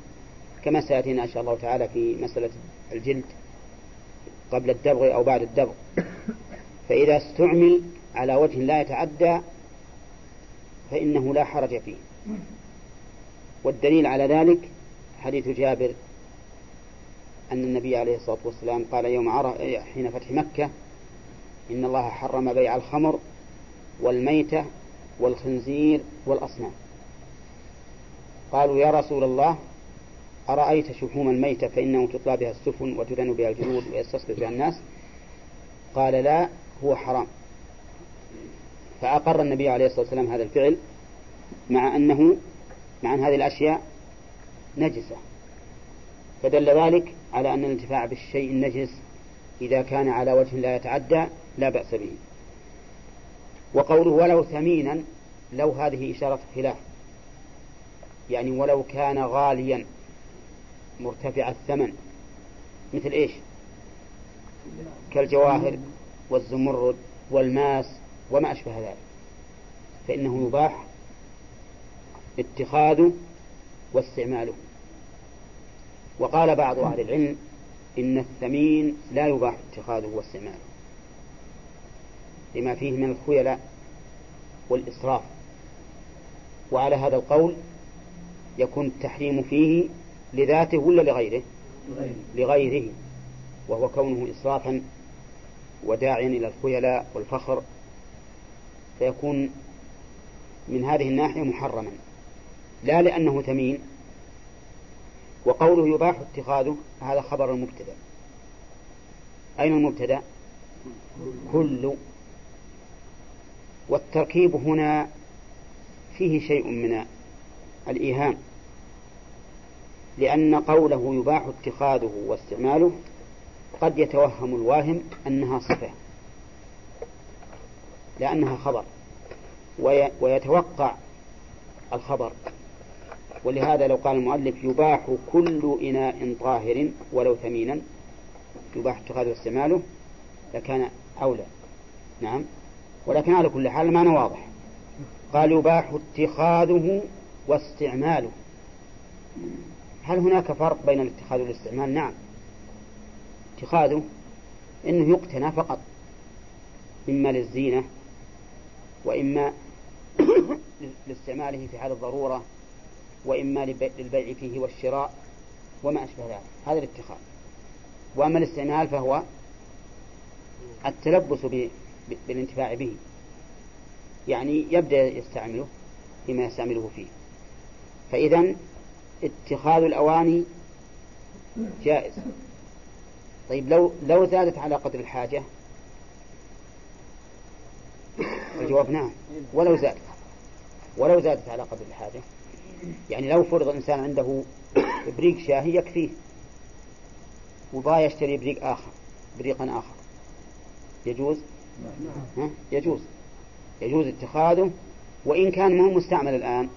كما سيأتينا إن شاء الله تعالى في مسألة الجلد قبل الدبغ أو بعد الدبغ. فإذا استعمل على وجه لا يتعدى فإنه لا حرج فيه. والدليل على ذلك حديث جابر أن النبي عليه الصلاة والسلام قال يوم عرف حين فتح مكة إن الله حرم بيع الخمر والميتة والخنزير والأصنام. قالوا يا رسول الله أرأيت شحوم الميتة فإنه تطلى بها السفن وتدن بها الجلود ويستصبر بها الناس؟ قال لا هو حرام. فأقر النبي عليه الصلاة والسلام هذا الفعل مع أنه مع أن هذه الأشياء نجسة فدل ذلك على أن الانتفاع بالشيء النجس إذا كان على وجه لا يتعدى لا بأس به. وقوله ولو ثمينا لو هذه إشارة خلاف. يعني ولو كان غاليا مرتفع الثمن مثل إيش؟ كالجواهر والزمرد والماس وما أشبه ذلك. فإنه يباح اتخاذه واستعماله. وقال بعض أهل العلم إن الثمين لا يباح اتخاذه واستعماله لما فيه من الخيلاء والإسراف. وعلى هذا القول يكون التحريم فيه لذاته ولا لغيره؟ لغيره. وهو كونه إسرافا وداعيا إلى الخيلاء والفخر فيكون من هذه الناحية محرما. لا لأنه ثمين وقوله يباح اتخاذه هذا خبر المبتدأ. أين المبتدأ؟ كل. والتركيب هنا فيه شيء من الإيهام. لأن قوله يباح اتخاذه واستعماله قد يتوهم الواهم أنها صفة. لأنها خبر. ويتوقع الخبر. ولهذا لو قال المؤلف يباح كل إناء طاهر ولو ثمينا يباح اتخاذه واستعماله لكان أولى. نعم. ولكن على كل حال المعنى واضح. قال يباح اتخاذه واستعماله. هل هناك فرق بين الاتخاذ والاستعمال؟ نعم. اتخاذه إنه يقتنى فقط إما للزينة وإما [COUGHS] لاستعماله في حال الضرورة وإما للبيع فيه والشراء وما أشبه ذلك. هذا الاتخاذ. وأما الاستعمال فهو التلبس بالانتفاع به. يعني يبدأ يستعمله فيما يستعمله فيه. فإذا اتخاذ الأواني جائز. طيب لو لو زادت على قدر الحاجة الجواب نعم. ولو زادت. ولو زادت على قدر الحاجة يعني لو فرض الإنسان عنده بريق شاهي يكفيه وبغى يشتري بريق آخر بريقا آخر. يجوز؟ ها؟ يجوز. يجوز اتخاذه وإن كان ما هو مستعمل الآن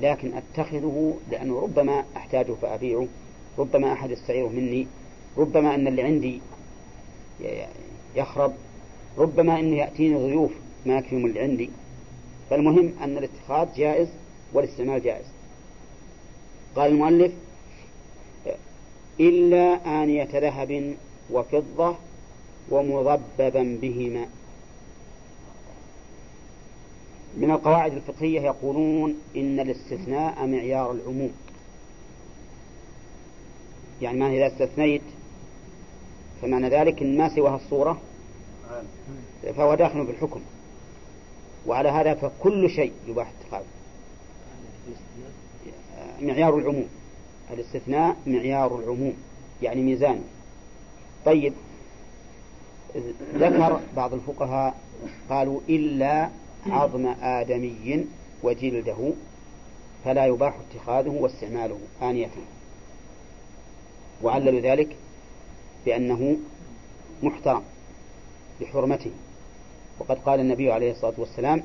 لكن أتخذه لأنه ربما أحتاجه فأبيعه ربما أحد يستعيره مني ربما أن اللي عندي يخرب ربما أنه يأتيني ضيوف ما يكفيهم اللي عندي. فالمهم أن الاتخاذ جائز والاستعمال جائز. قال المؤلف إلا آنية ذهب وفضة ومضببا بهما. من القواعد الفقهية يقولون إن الاستثناء معيار العموم. يعني ما إذا استثنيت فمعنى ذلك إن ما سواها الصورة فهو داخل في الحكم. وعلى هذا فكل شيء يباح اتخاذه معيار العموم. الاستثناء معيار العموم يعني ميزان. طيب ذكر بعض الفقهاء قالوا إلا عظم آدمي وجلده فلا يباح اتخاذه واستعماله آنية. وعللوا ذلك بأنه محترم بحرمته. وقد قال النبي عليه الصلاة والسلام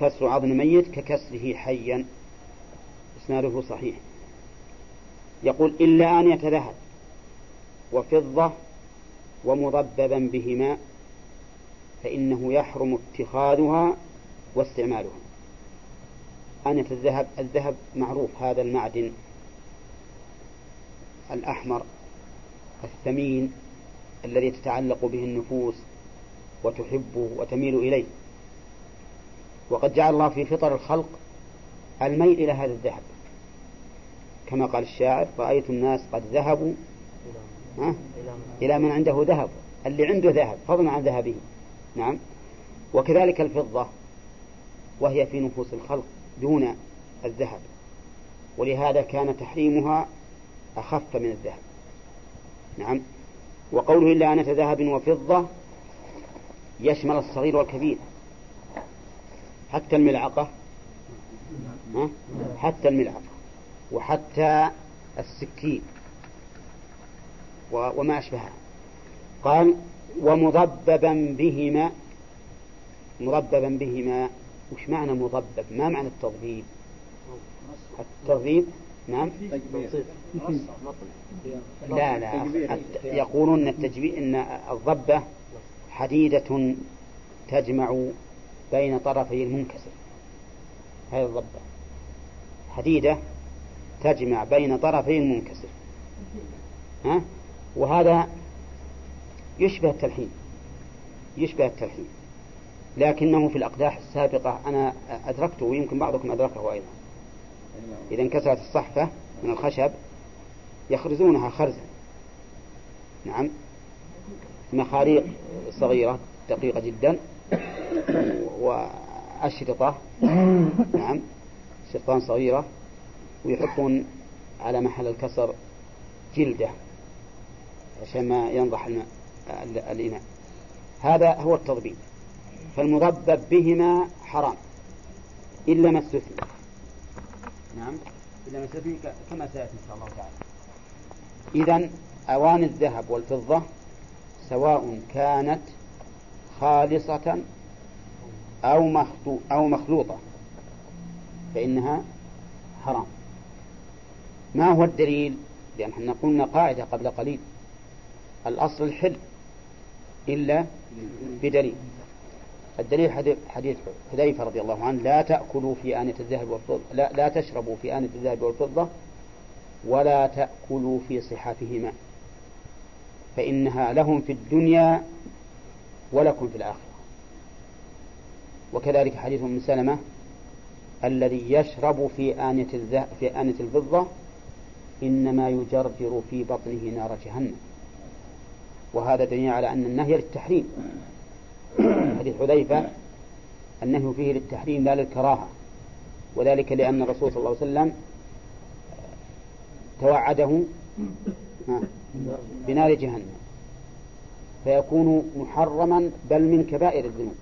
كسر عظم ميت ككسره حيا. إسناده صحيح. يقول إلا أن يتذهب وفضة ومضببا بهما فإنه يحرم اتخاذها واستعمالها. أنية الذهب الذهب معروف هذا المعدن الأحمر الثمين الذي تتعلق به النفوس وتحبه وتميل إليه. وقد جعل الله في فطر الخلق الميل إلى هذا الذهب. كما قال الشاعر رأيت الناس قد ذهبوا؟ إلى من؟ عنده ذهب اللي عنده ذهب فضلا عن ذهبه. نعم. وكذلك الفضة وهي في نفوس الخلق دون الذهب ولهذا كان تحريمها أخف من الذهب. نعم. وقوله إلا أنة ذهب وفضة يشمل الصغير والكبير. حتى الملعقة. ها؟ حتى الملعقة. وحتى السكين. وما أشبهها. قال ومضببا بهما. مضببا بهما. وش معنى مضبب؟ ما معنى التضبيب؟ التضبيب؟ نعم. لا لا يقولون التجبيب إن الضبة حديدة تجمع بين طرفي المنكسر. هذه الضبة حديدة تجمع بين طرفي المنكسر. ها؟ وهذا يشبه التلحين. يشبه التلحين. لكنه في الأقداح السابقة أنا أدركته ويمكن بعضكم أدركه أيضا. إذا انكسرت الصحفة من الخشب يخرزونها خرزا. نعم. مخاريق صغيرة دقيقة جدا. وأشرطة. نعم. شرطان صغيرة. ويحطون على محل الكسر جلدة عشان ما ينضح الإناء. هذا هو التضبيب فالمضبب بهما حرام. إلا ما استثني. نعم. إلا ما استثني كما سيأتي إن شاء الله تعالى. إذا أواني الذهب والفضة سواء كانت خالصة أو أو مخلوطة فإنها حرام. ما هو الدليل؟ لأن إحنا قلنا قاعدة قبل قليل. الأصل الحل إلا بدليل. الدليل حديث حذيفة رضي الله عنه لا تأكلوا في آنية الذهب والفضة لا, لا تشربوا في آنية الذهب والفضة ولا تأكلوا في صحافهما فإنها لهم في الدنيا ولكم في الآخرة. وكذلك حديث أم سلمة الذي يشرب في آنية في آنية الفضة إنما يجرجر في بطنه نار جهنم. وهذا دليل على أن النهي للتحريم. [CLEARS THROAT] حديث حذيفة النهي فيه للتحريم لا للكراهة. وذلك لأن الرسول صلى الله عليه وسلم توعده بنار جهنم. فيكون محرما بل من كبائر الذنوب.